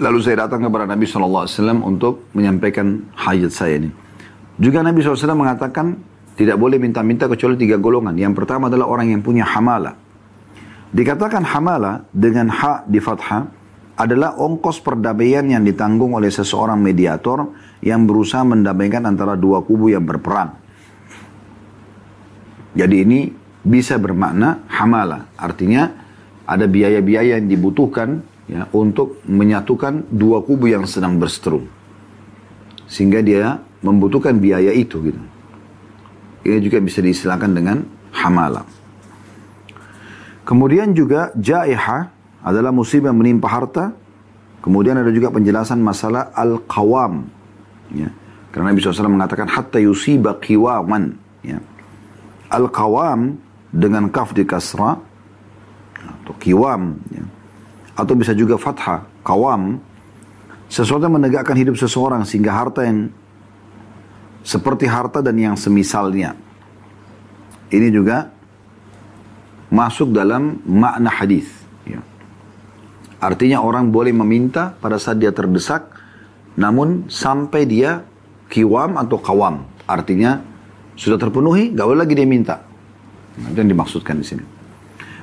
Lalu saya datang kepada Nabi SAW untuk menyampaikan hajat saya ini. Juga Nabi SAW mengatakan tidak boleh minta-minta kecuali tiga golongan. Yang pertama adalah orang yang punya hamala. Dikatakan hamala dengan hak di fathah adalah ongkos perdamaian yang ditanggung oleh seseorang mediator yang berusaha mendamaikan antara dua kubu yang berperang. Jadi ini bisa bermakna hamala. Artinya ada biaya-biaya yang dibutuhkan ya untuk menyatukan dua kubu yang sedang berseteru. Sehingga dia membutuhkan biaya itu gitu. Ini juga bisa diistilahkan dengan hamala. Kemudian juga jaiha adalah musibah menimpa harta. Kemudian ada juga penjelasan masalah al-qawam. Ya. Karena Nabi SAW mengatakan hatta yusiba qiwaman. Ya. Al-Qawam dengan kaf di kasra atau kiwam ya. atau bisa juga fathah kawam sesuatu yang menegakkan hidup seseorang sehingga harta yang seperti harta dan yang semisalnya ini juga masuk dalam makna hadis ya. artinya orang boleh meminta pada saat dia terdesak namun sampai dia kiwam atau kawam artinya sudah terpenuhi, gak boleh lagi dia minta. Nah, itu yang dimaksudkan di sini.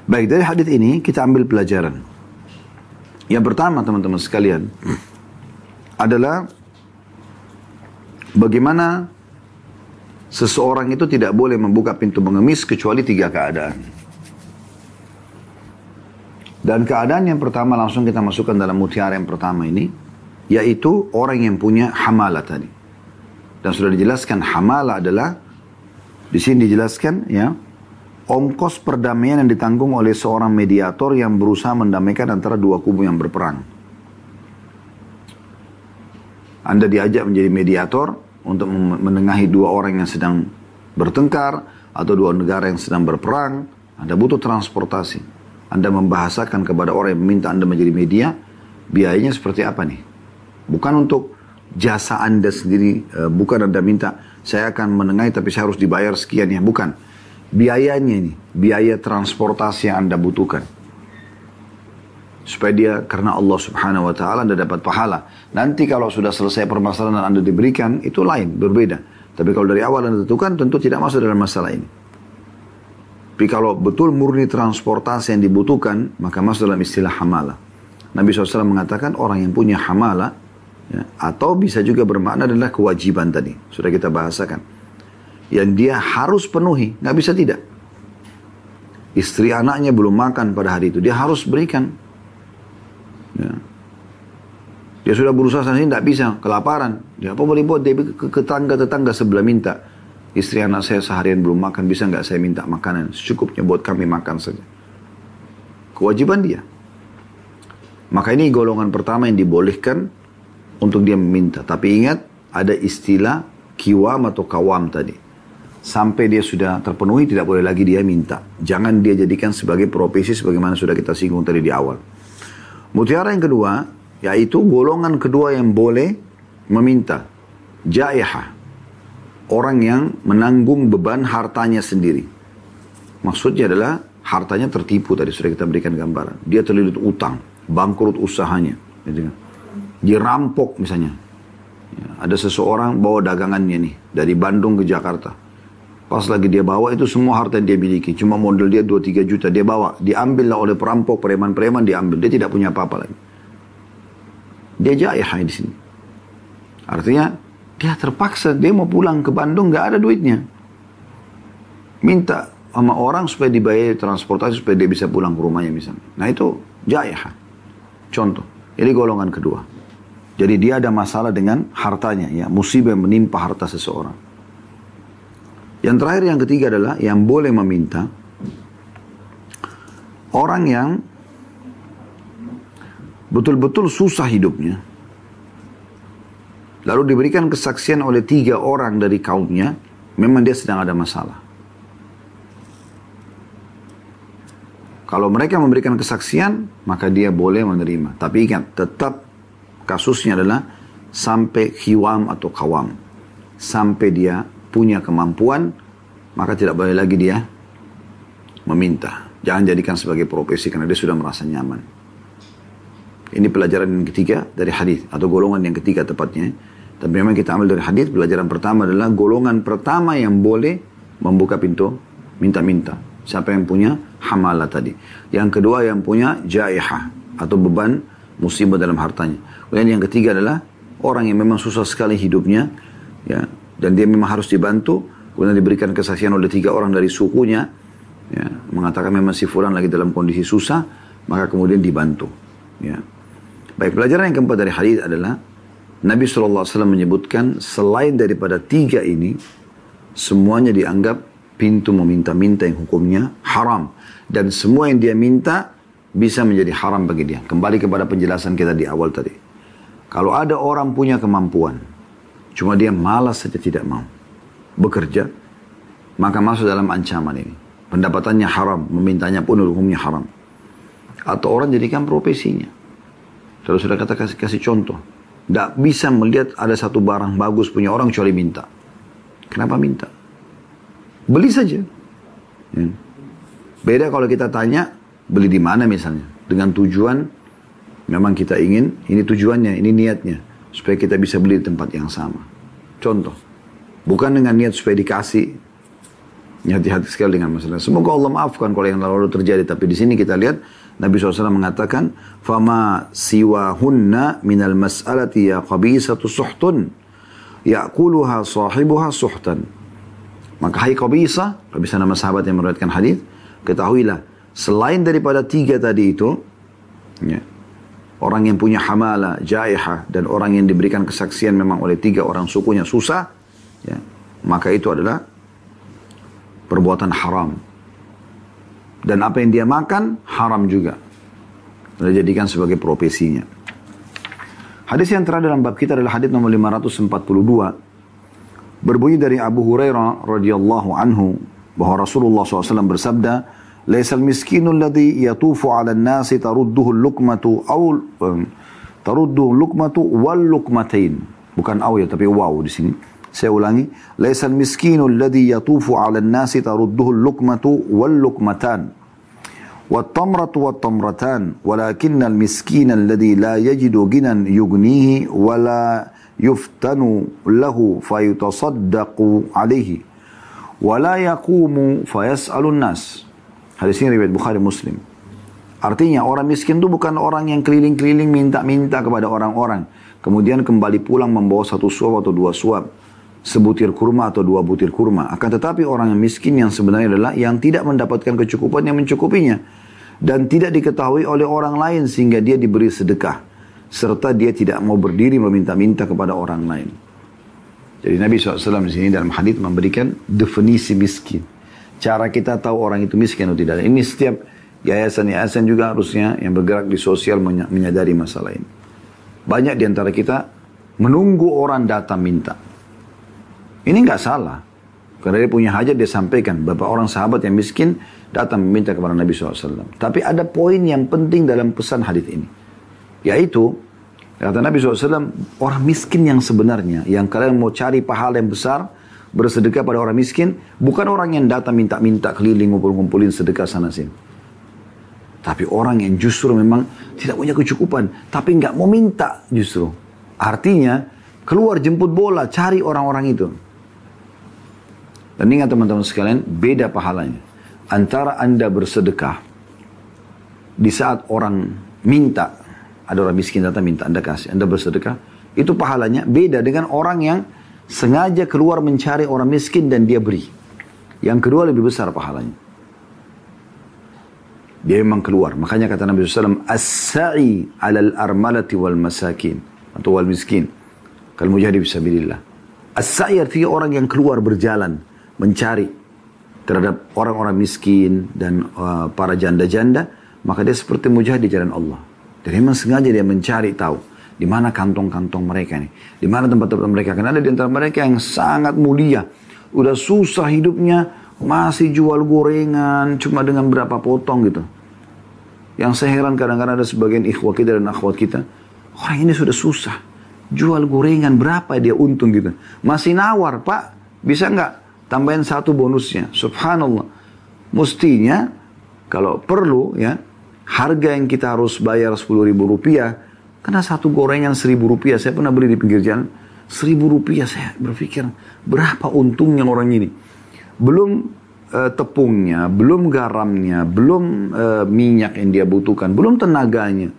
Baik, dari hadis ini kita ambil pelajaran. Yang pertama teman-teman sekalian adalah bagaimana seseorang itu tidak boleh membuka pintu mengemis kecuali tiga keadaan. Dan keadaan yang pertama langsung kita masukkan dalam mutiara yang pertama ini, yaitu orang yang punya hamala tadi. Dan sudah dijelaskan hamala adalah di sini dijelaskan ya, ongkos perdamaian yang ditanggung oleh seorang mediator yang berusaha mendamaikan antara dua kubu yang berperang. Anda diajak menjadi mediator untuk menengahi dua orang yang sedang bertengkar atau dua negara yang sedang berperang. Anda butuh transportasi. Anda membahasakan kepada orang yang meminta Anda menjadi media, biayanya seperti apa nih? Bukan untuk jasa Anda sendiri, eh, bukan Anda minta saya akan menengahi tapi saya harus dibayar sekian ya. Bukan. Biayanya ini, biaya transportasi yang Anda butuhkan. Supaya dia, karena Allah subhanahu wa ta'ala Anda dapat pahala. Nanti kalau sudah selesai permasalahan dan Anda diberikan, itu lain, berbeda. Tapi kalau dari awal Anda tentukan, tentu tidak masuk dalam masalah ini. Tapi kalau betul murni transportasi yang dibutuhkan, maka masuk dalam istilah hamala. Nabi SAW mengatakan orang yang punya hamala, Ya, atau bisa juga bermakna adalah kewajiban tadi. Sudah kita bahasakan. Yang dia harus penuhi. Nggak bisa tidak. Istri anaknya belum makan pada hari itu. Dia harus berikan. Ya. Dia sudah berusaha sana tidak bisa. Kelaparan. Dia apa boleh buat? Dia ke tetangga-tetangga sebelah minta. Istri anak saya seharian belum makan. Bisa nggak saya minta makanan? Secukupnya buat kami makan saja. Kewajiban dia. Maka ini golongan pertama yang dibolehkan untuk dia meminta. Tapi ingat, ada istilah kiwam atau kawam tadi. Sampai dia sudah terpenuhi, tidak boleh lagi dia minta. Jangan dia jadikan sebagai profesi sebagaimana sudah kita singgung tadi di awal. Mutiara yang kedua, yaitu golongan kedua yang boleh meminta. Jaiha. Orang yang menanggung beban hartanya sendiri. Maksudnya adalah hartanya tertipu tadi sudah kita berikan gambaran. Dia terlilit utang, bangkrut usahanya. Gitu kan dirampok misalnya. Ya, ada seseorang bawa dagangannya nih dari Bandung ke Jakarta. Pas lagi dia bawa itu semua harta yang dia miliki. Cuma model dia 2-3 juta dia bawa. Diambillah oleh perampok, preman-preman diambil. Dia tidak punya apa-apa lagi. Dia jaya di sini. Artinya dia terpaksa dia mau pulang ke Bandung nggak ada duitnya. minta sama orang supaya dibayar transportasi supaya dia bisa pulang ke rumahnya misalnya. Nah itu jayah. Contoh. Ini golongan kedua. Jadi dia ada masalah dengan hartanya ya, musibah menimpa harta seseorang. Yang terakhir yang ketiga adalah yang boleh meminta orang yang betul-betul susah hidupnya. Lalu diberikan kesaksian oleh tiga orang dari kaumnya, memang dia sedang ada masalah. Kalau mereka memberikan kesaksian, maka dia boleh menerima. Tapi ingat, tetap kasusnya adalah sampai hiwam atau kawam. Sampai dia punya kemampuan, maka tidak boleh lagi dia meminta. Jangan jadikan sebagai profesi karena dia sudah merasa nyaman. Ini pelajaran yang ketiga dari hadis atau golongan yang ketiga tepatnya. Tapi memang kita ambil dari hadis pelajaran pertama adalah golongan pertama yang boleh membuka pintu minta-minta. Siapa yang punya hamala tadi. Yang kedua yang punya jaiha atau beban musibah dalam hartanya. Kemudian yang ketiga adalah orang yang memang susah sekali hidupnya ya dan dia memang harus dibantu kemudian diberikan kesaksian oleh tiga orang dari sukunya ya mengatakan memang si fulan lagi dalam kondisi susah maka kemudian dibantu ya baik pelajaran yang keempat dari hadis adalah Nabi SAW menyebutkan selain daripada tiga ini semuanya dianggap pintu meminta-minta yang hukumnya haram. Dan semua yang dia minta bisa menjadi haram bagi dia. Kembali kepada penjelasan kita di awal tadi. Kalau ada orang punya kemampuan, cuma dia malas saja tidak mau bekerja, maka masuk dalam ancaman ini. Pendapatannya haram, memintanya pun hukumnya haram. Atau orang jadikan profesinya. Kalau sudah kata kasih, kasih contoh. Tidak bisa melihat ada satu barang bagus punya orang kecuali minta. Kenapa minta? Beli saja. Ya. Beda kalau kita tanya, beli di mana misalnya. Dengan tujuan, memang kita ingin, ini tujuannya, ini niatnya. Supaya kita bisa beli di tempat yang sama. Contoh. Bukan dengan niat supaya dikasih. Hati-hati sekali dengan masalah. Semoga Allah maafkan kalau yang lalu terjadi. Tapi di sini kita lihat, Nabi SAW mengatakan, Fama siwa hunna minal mas'alati ya qabisatu suhtun. Ya'kuluha sahibuha suhtan. Maka hai bisa, bisa nama sahabat yang meriwayatkan hadis, ketahuilah selain daripada tiga tadi itu, ya, orang yang punya hamala, jaiha, dan orang yang diberikan kesaksian memang oleh tiga orang sukunya susah, ya, maka itu adalah perbuatan haram. Dan apa yang dia makan, haram juga. Dan jadikan sebagai profesinya. Hadis yang terakhir dalam bab kita adalah hadis nomor 542 Berbunyi dari Abu Hurairah radhiyallahu anhu bahwa Rasulullah SAW bersabda, ليس المسكين الذي يطوف على الناس ترده اللقمة أو ترده اللقمة واللقمتين. Bukan أو يتبع tapi wow di sini. Saya ulangi. laisal miskinu alladhi yatufu 'ala an-nasi والتمرة والتمرتان. ولكن المسكين الذي لا يجد غنى يغنيه ولا يفتن له فيتصدق عليه. ولا يقوم فيسأل الناس. Hadis ini riwayat Bukhari Muslim. Artinya orang miskin itu bukan orang yang keliling-keliling minta-minta kepada orang-orang. Kemudian kembali pulang membawa satu suap atau dua suap. Sebutir kurma atau dua butir kurma. Akan tetapi orang yang miskin yang sebenarnya adalah yang tidak mendapatkan kecukupan yang mencukupinya. Dan tidak diketahui oleh orang lain sehingga dia diberi sedekah serta dia tidak mau berdiri meminta-minta kepada orang lain. Jadi Nabi SAW di sini dalam hadis memberikan definisi miskin. Cara kita tahu orang itu miskin atau tidak. Ini setiap yayasan-yayasan juga harusnya yang bergerak di sosial menyadari masalah ini. Banyak di antara kita menunggu orang datang minta. Ini nggak salah. Karena dia punya hajat dia sampaikan. Bapak orang sahabat yang miskin datang meminta kepada Nabi SAW. Tapi ada poin yang penting dalam pesan hadis ini. Yaitu, kata Nabi SAW, orang miskin yang sebenarnya, yang kalian mau cari pahala yang besar, bersedekah pada orang miskin, bukan orang yang datang minta-minta keliling ngumpul-ngumpulin sedekah sana sini. Tapi orang yang justru memang tidak punya kecukupan, tapi nggak mau minta justru. Artinya, keluar jemput bola, cari orang-orang itu. Dan ingat teman-teman sekalian, beda pahalanya. Antara Anda bersedekah, di saat orang minta, ada orang miskin datang minta Anda kasih, Anda bersedekah. Itu pahalanya beda dengan orang yang sengaja keluar mencari orang miskin dan dia beri. Yang kedua lebih besar pahalanya. Dia memang keluar. Makanya kata Nabi SAW, As-sa'i alal armalati wal masakin. Atau wal miskin. Kalau mujahid bisabilillah. As-sa'i artinya orang yang keluar berjalan. Mencari terhadap orang-orang miskin dan uh, para janda-janda. Maka dia seperti mujahid di jalan Allah. Dan memang sengaja dia mencari tahu. Di mana kantong-kantong mereka nih. Di mana tempat-tempat mereka. Karena ada di antara mereka yang sangat mulia. Udah susah hidupnya masih jual gorengan cuma dengan berapa potong gitu. Yang saya heran kadang-kadang ada sebagian ikhwah kita dan akhwat kita. Orang ini sudah susah. Jual gorengan berapa dia untung gitu. Masih nawar pak. Bisa nggak tambahin satu bonusnya. Subhanallah. Mestinya kalau perlu ya. Harga yang kita harus bayar 10 ribu rupiah. Karena satu gorengan seribu rupiah. Saya pernah beli di pinggir jalan. Seribu rupiah saya berpikir. Berapa untungnya orang ini belum uh, tepungnya, belum garamnya, belum uh, minyak yang dia butuhkan, belum tenaganya.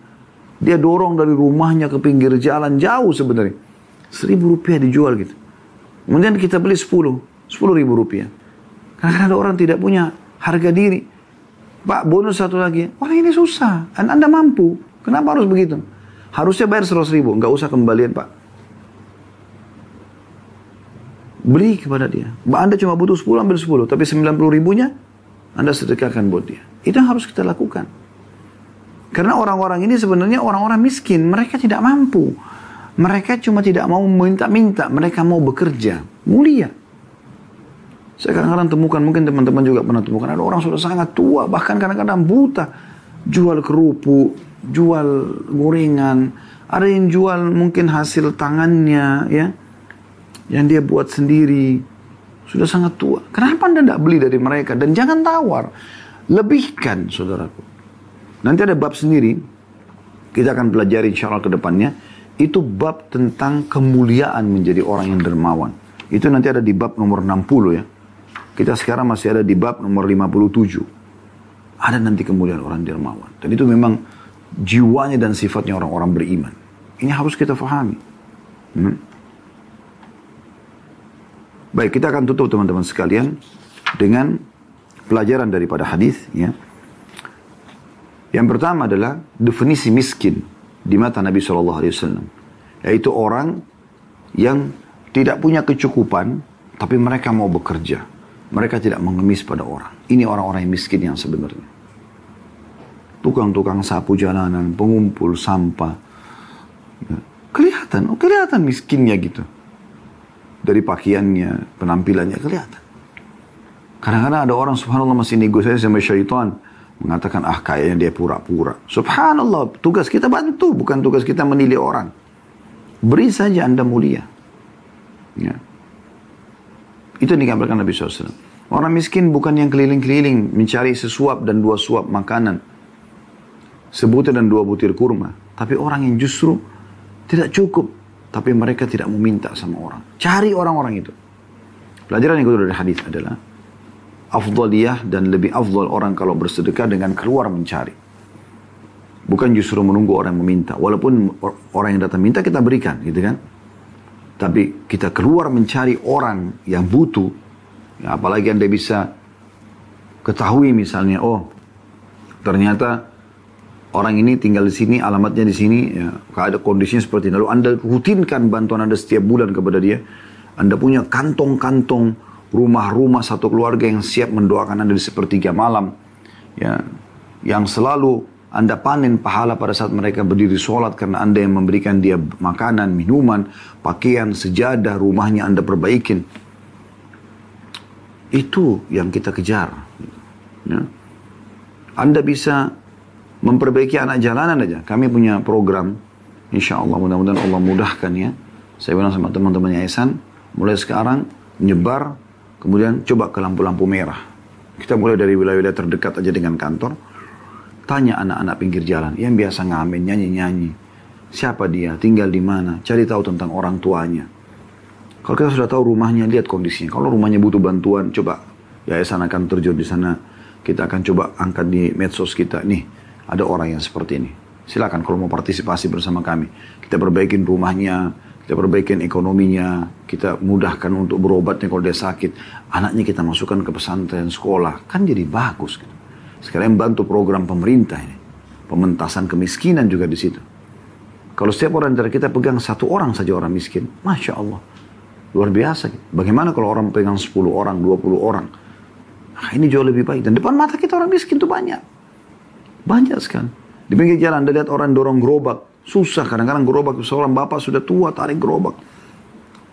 Dia dorong dari rumahnya ke pinggir jalan jauh sebenarnya. Seribu rupiah dijual gitu. Kemudian kita beli sepuluh, sepuluh ribu rupiah. Karena ada orang tidak punya harga diri. Pak bonus satu lagi, orang ini susah, anda mampu, kenapa harus begitu? Harusnya bayar seratus ribu, nggak usah kembalian pak. Beri kepada dia. Anda cuma butuh 10, ambil 10. Tapi 90 ribunya, Anda sedekahkan buat dia. Itu yang harus kita lakukan. Karena orang-orang ini sebenarnya orang-orang miskin. Mereka tidak mampu. Mereka cuma tidak mau minta-minta. Mereka mau bekerja. Mulia. Saya kadang-kadang temukan, mungkin teman-teman juga pernah temukan. Ada orang sudah sangat tua, bahkan kadang-kadang buta. Jual kerupuk, jual gorengan. Ada yang jual mungkin hasil tangannya, ya yang dia buat sendiri sudah sangat tua. Kenapa anda tidak beli dari mereka dan jangan tawar, lebihkan saudaraku. Nanti ada bab sendiri kita akan pelajari insya Allah ke depannya itu bab tentang kemuliaan menjadi orang yang dermawan. Itu nanti ada di bab nomor 60 ya. Kita sekarang masih ada di bab nomor 57. Ada nanti kemuliaan orang dermawan. Dan itu memang jiwanya dan sifatnya orang-orang beriman. Ini harus kita fahami. Hmm? Baik, kita akan tutup teman-teman sekalian dengan pelajaran daripada hadis ya. Yang pertama adalah definisi miskin di mata Nabi Shallallahu Alaihi Wasallam, yaitu orang yang tidak punya kecukupan, tapi mereka mau bekerja. Mereka tidak mengemis pada orang. Ini orang-orang yang miskin yang sebenarnya. Tukang-tukang sapu jalanan, pengumpul sampah. Ya. Kelihatan, oh kelihatan miskinnya gitu dari pakaiannya, penampilannya kelihatan. Kadang-kadang ada orang subhanallah masih negosiasi sama syaitan. Mengatakan, ah kayaknya dia pura-pura. Subhanallah, tugas kita bantu, bukan tugas kita menilai orang. Beri saja anda mulia. Ya. Itu yang dikabarkan Nabi SAW. Orang miskin bukan yang keliling-keliling mencari sesuap dan dua suap makanan. Sebutir dan dua butir kurma. Tapi orang yang justru tidak cukup tapi mereka tidak meminta sama orang. Cari orang-orang itu. Pelajaran yang kedua dari hadis adalah afdaliyah dan lebih afdal orang kalau bersedekah dengan keluar mencari. Bukan justru menunggu orang yang meminta. Walaupun orang yang datang minta kita berikan gitu kan. Tapi kita keluar mencari orang yang butuh. Ya, apalagi anda bisa ketahui misalnya, oh ternyata orang ini tinggal di sini, alamatnya di sini, ya, ada kondisinya seperti ini. Lalu Anda rutinkan bantuan Anda setiap bulan kepada dia. Anda punya kantong-kantong rumah-rumah satu keluarga yang siap mendoakan Anda di sepertiga malam. Ya, yang selalu Anda panen pahala pada saat mereka berdiri sholat karena Anda yang memberikan dia makanan, minuman, pakaian, sejadah, rumahnya Anda perbaikin. Itu yang kita kejar. Ya. Anda bisa memperbaiki anak jalanan aja. Kami punya program, insya Allah mudah-mudahan Allah mudahkan ya. Saya bilang sama teman-teman yayasan, mulai sekarang nyebar, kemudian coba ke lampu-lampu merah. Kita mulai dari wilayah-wilayah terdekat aja dengan kantor. Tanya anak-anak pinggir jalan yang biasa ngamen, nyanyi-nyanyi. Siapa dia, tinggal di mana, cari tahu tentang orang tuanya. Kalau kita sudah tahu rumahnya, lihat kondisinya. Kalau rumahnya butuh bantuan, coba yayasan akan terjun di sana. Kita akan coba angkat di medsos kita. Nih, ada orang yang seperti ini. Silakan kalau mau partisipasi bersama kami. Kita perbaikin rumahnya, kita perbaikin ekonominya, kita mudahkan untuk berobatnya kalau dia sakit. Anaknya kita masukkan ke pesantren sekolah, kan jadi bagus. Gitu. Sekarang bantu program pemerintah ini. Pementasan kemiskinan juga di situ. Kalau setiap orang dari kita pegang satu orang saja orang miskin, Masya Allah. Luar biasa. Bagaimana kalau orang pegang 10 orang, 20 orang. Nah, ini jauh lebih baik. Dan depan mata kita orang miskin itu banyak. Banyak sekali. Di pinggir jalan, Anda lihat orang dorong gerobak. Susah kadang-kadang gerobak seorang bapak sudah tua tarik gerobak.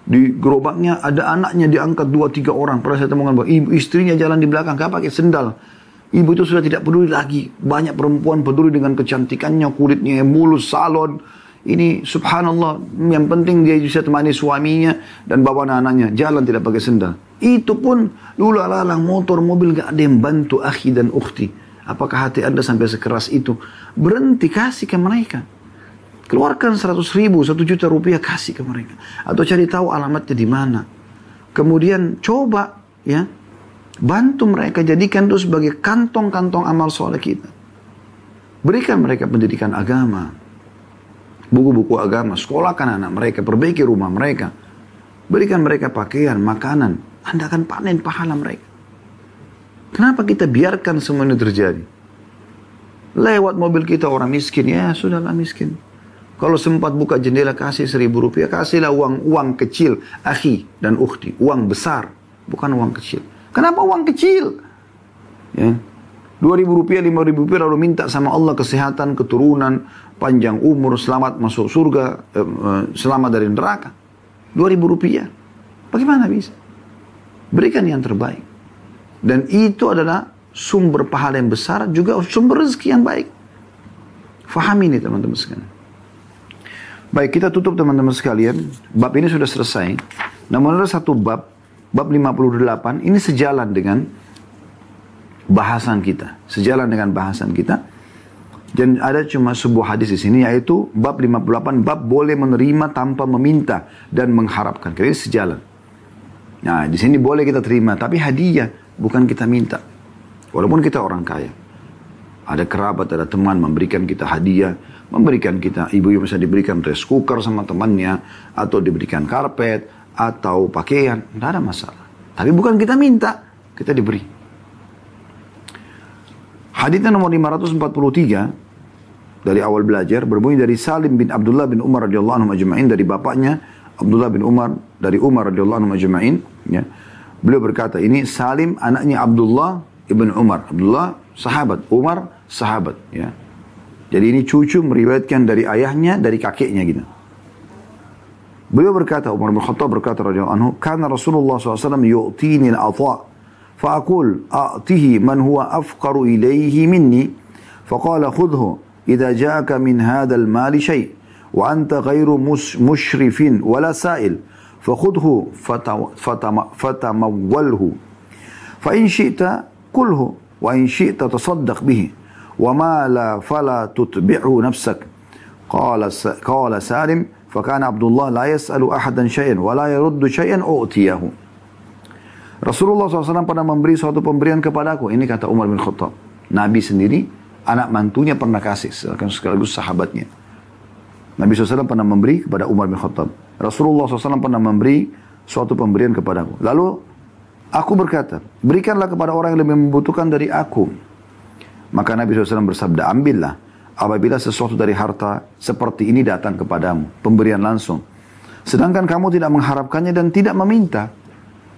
Di gerobaknya ada anaknya diangkat dua tiga orang. Pernah saya temukan bahwa istrinya jalan di belakang, gak pakai sendal. Ibu itu sudah tidak peduli lagi. Banyak perempuan peduli dengan kecantikannya, kulitnya yang mulus, salon. Ini subhanallah, yang penting dia bisa temani suaminya dan bawa anak-anaknya. Jalan tidak pakai sendal. Itu pun lula lalang motor, mobil gak ada yang bantu akhi dan ukhti. Apakah hati anda sampai sekeras itu? Berhenti kasih ke mereka. Keluarkan 100 ribu, 1 juta rupiah kasih ke mereka. Atau cari tahu alamatnya di mana. Kemudian coba ya bantu mereka jadikan itu sebagai kantong-kantong amal soleh kita. Berikan mereka pendidikan agama. Buku-buku agama, sekolahkan anak mereka, perbaiki rumah mereka. Berikan mereka pakaian, makanan. Anda akan panen pahala mereka. Kenapa kita biarkan semua ini terjadi? Lewat mobil kita orang miskin, ya sudahlah miskin. Kalau sempat buka jendela kasih seribu rupiah, kasihlah uang uang kecil, akhi dan ukhti, uang besar, bukan uang kecil. Kenapa uang kecil? Ya. Dua ribu rupiah, lima ribu rupiah lalu minta sama Allah kesehatan, keturunan, panjang umur, selamat masuk surga, eh, eh, selamat dari neraka. Dua ribu rupiah. Bagaimana bisa? Berikan yang terbaik. Dan itu adalah sumber pahala yang besar, juga sumber rezeki yang baik. Fahami ini teman-teman sekalian. Baik, kita tutup teman-teman sekalian. Bab ini sudah selesai. Namun ada satu bab, bab 58, ini sejalan dengan bahasan kita. Sejalan dengan bahasan kita. Dan ada cuma sebuah hadis di sini yaitu bab 58 bab boleh menerima tanpa meminta dan mengharapkan. Jadi sejalan. Nah, di sini boleh kita terima tapi hadiah bukan kita minta. Walaupun kita orang kaya. Ada kerabat, ada teman memberikan kita hadiah memberikan kita ibu yang bisa diberikan rice cooker sama temannya atau diberikan karpet atau pakaian tidak ada masalah. Tapi bukan kita minta kita diberi. Hadisnya nomor 543 dari awal belajar berbunyi dari Salim bin Abdullah bin Umar radhiyallahu anhu majma'in dari bapaknya Abdullah bin Umar dari Umar radhiyallahu anhu majma'in ya. Beliau berkata ini Salim anaknya Abdullah ibn Umar. Abdullah sahabat. Umar sahabat ya. Jadi ini cucu meriwayatkan dari ayahnya, dari kakeknya gitu. وبركاته عمر بن الخطاب berkata رضي الله عنه كان رسول الله صلى الله عليه وسلم al-ata فأقول أعطه من هو أفقر إليه مني فقال خذه إذا جاءك من هذا المال شيء وأنت غير مشرف ولا سائل فخذه فتموله فإن شئت كله وإن شئت تصدق به وما لا فلا تتبعه نفسك قال قال سالم فكان عبد الله لا يسأل أحدا شيئا ولا يرد شيئا أؤتيه Rasulullah SAW pernah memberi suatu pemberian kepadaku. Ini kata Umar bin Khattab. Nabi sendiri, anak mantunya pernah kasih. Sekaligus sahabatnya. Nabi SAW pernah memberi kepada Umar bin Khattab. Rasulullah SAW pernah memberi suatu pemberian kepadaku. Lalu aku berkata, berikanlah kepada orang yang lebih membutuhkan dari aku. Maka Nabi SAW bersabda, ambillah apabila sesuatu dari harta seperti ini datang kepadamu, pemberian langsung. Sedangkan kamu tidak mengharapkannya dan tidak meminta.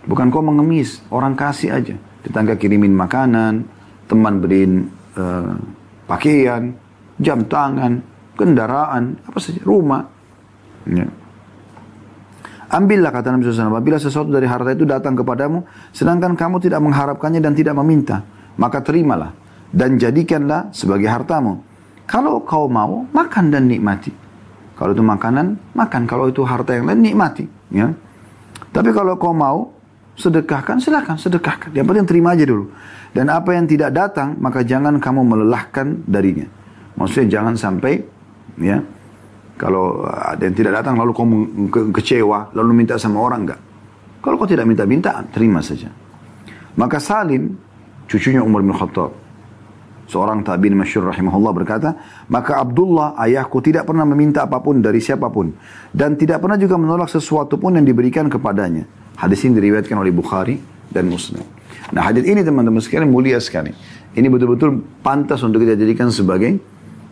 Bukan kau mengemis, orang kasih aja. Tetangga kirimin makanan, teman beliin uh, pakaian, jam tangan, kendaraan, apa saja, rumah. Ya. Ambillah kata Nabi SAW, apabila sesuatu dari harta itu datang kepadamu, sedangkan kamu tidak mengharapkannya dan tidak meminta, maka terimalah dan jadikanlah sebagai hartamu. Kalau kau mau, makan dan nikmati. Kalau itu makanan, makan. Kalau itu harta yang lain, nikmati. Ya. Tapi kalau kau mau, sedekahkan, silakan sedekahkan. Yang penting terima aja dulu. Dan apa yang tidak datang, maka jangan kamu melelahkan darinya. Maksudnya jangan sampai, ya, kalau ada yang tidak datang lalu kamu kecewa, lalu minta sama orang enggak. Kalau kau tidak minta-minta, terima saja. Maka Salim, cucunya Umar bin Khattab, seorang tabi'in masyhur rahimahullah berkata, maka Abdullah ayahku tidak pernah meminta apa pun dari siapa pun dan tidak pernah juga menolak sesuatu pun yang diberikan kepadanya. Hadis ini diriwayatkan oleh Bukhari dan Muslim. Nah hadis ini teman-teman sekalian mulia sekali. Ini betul-betul pantas untuk kita jadikan sebagai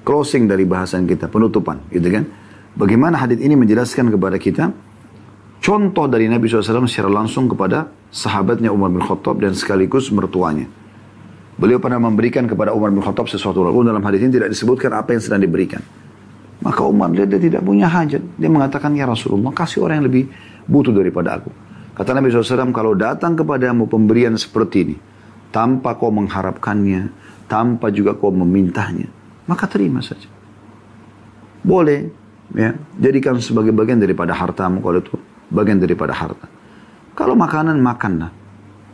closing dari bahasan kita, penutupan, gitu kan? Bagaimana hadis ini menjelaskan kepada kita contoh dari Nabi SAW secara langsung kepada sahabatnya Umar bin Khattab dan sekaligus mertuanya. Beliau pernah memberikan kepada Umar bin Khattab sesuatu. Lalu dalam hadis ini tidak disebutkan apa yang sedang diberikan. Maka Umar dia, dia tidak punya hajat. Dia mengatakan, ya Rasulullah, kasih orang yang lebih butuh daripada aku. Kata Nabi SAW, kalau datang kepadamu pemberian seperti ini, tanpa kau mengharapkannya, tanpa juga kau memintanya, maka terima saja. Boleh, ya, jadikan sebagai bagian daripada hartamu kalau itu bagian daripada harta. Kalau makanan, makanlah.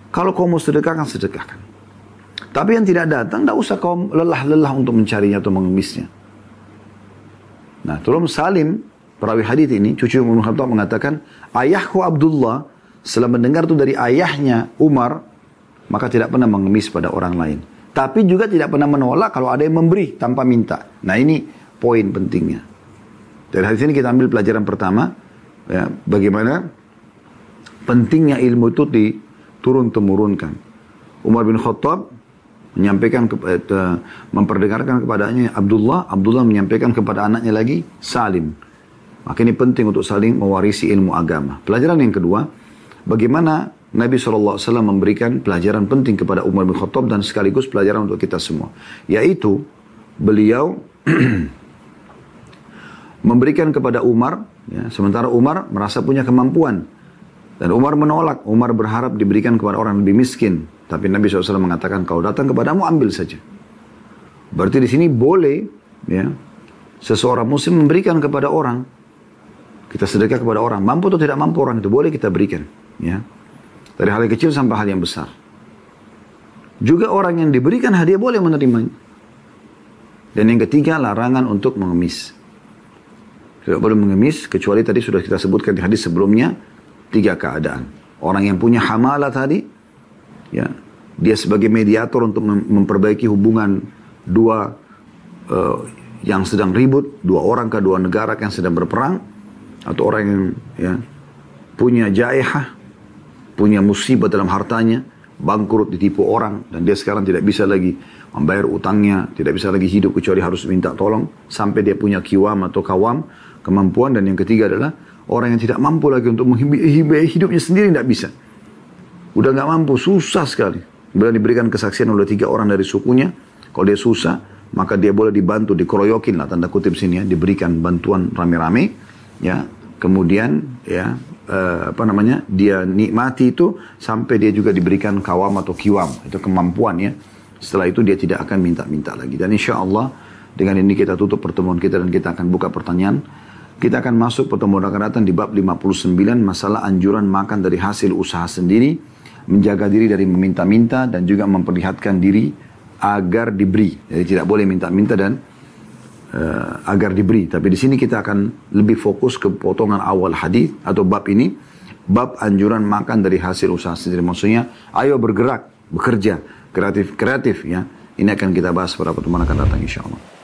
Kalau kau mau sedekahkan, sedekahkan. Tapi yang tidak datang, tidak usah kau lelah-lelah untuk mencarinya atau mengemisnya. Nah, tolong Salim, perawi hadis ini, cucu Umar Khattab mengatakan, ayahku Abdullah, setelah mendengar itu dari ayahnya Umar, maka tidak pernah mengemis pada orang lain. Tapi juga tidak pernah menolak kalau ada yang memberi tanpa minta. Nah ini poin pentingnya. Dari hadis ini kita ambil pelajaran pertama, ya, bagaimana pentingnya ilmu itu diturun temurunkan. Umar bin Khattab menyampaikan ke, eh, memperdengarkan kepadanya Abdullah, Abdullah menyampaikan kepada anaknya lagi Salim. Maka ini penting untuk saling mewarisi ilmu agama. Pelajaran yang kedua, bagaimana Nabi SAW memberikan pelajaran penting kepada Umar bin Khattab dan sekaligus pelajaran untuk kita semua. Yaitu beliau memberikan kepada Umar, ya, sementara Umar merasa punya kemampuan. Dan Umar menolak, Umar berharap diberikan kepada orang lebih miskin. Tapi Nabi SAW mengatakan, kalau datang kepadamu ambil saja. Berarti di sini boleh ya seseorang muslim memberikan kepada orang. Kita sedekah kepada orang. Mampu atau tidak mampu orang itu boleh kita berikan. Ya. Dari hal yang kecil sampai hal yang besar. Juga orang yang diberikan hadiah boleh menerimanya. Dan yang ketiga, larangan untuk mengemis. Tidak boleh mengemis, kecuali tadi sudah kita sebutkan di hadis sebelumnya, tiga keadaan. Orang yang punya hamalah tadi, ya, dia sebagai mediator untuk memperbaiki hubungan dua uh, yang sedang ribut, dua orang ke dua negara yang sedang berperang, atau orang yang ya, punya jaihah, punya musibah dalam hartanya, bangkrut, ditipu orang, dan dia sekarang tidak bisa lagi membayar utangnya, tidak bisa lagi hidup kecuali harus minta tolong, sampai dia punya kiwam atau kawam, kemampuan, dan yang ketiga adalah orang yang tidak mampu lagi untuk menghidupi hidupnya sendiri, tidak bisa. Udah nggak mampu, susah sekali. Bila diberikan kesaksian oleh tiga orang dari sukunya, kalau dia susah, maka dia boleh dibantu, dikeroyokin lah tanda kutip sini ya, diberikan bantuan rame-rame, ya, kemudian ya uh, apa namanya dia nikmati itu sampai dia juga diberikan kawam atau kiwam. Itu kemampuan ya. Setelah itu dia tidak akan minta-minta lagi. Dan insya Allah dengan ini kita tutup pertemuan kita dan kita akan buka pertanyaan. Kita akan masuk pertemuan akan datang di bab 59 masalah anjuran makan dari hasil usaha sendiri menjaga diri dari meminta-minta dan juga memperlihatkan diri agar diberi jadi tidak boleh minta-minta dan uh, agar diberi. Tapi di sini kita akan lebih fokus ke potongan awal hadis atau bab ini, bab anjuran makan dari hasil usaha sendiri. Maksudnya, ayo bergerak, bekerja, kreatif, kreatif ya. Ini akan kita bahas pada pertemuan akan datang insya Allah.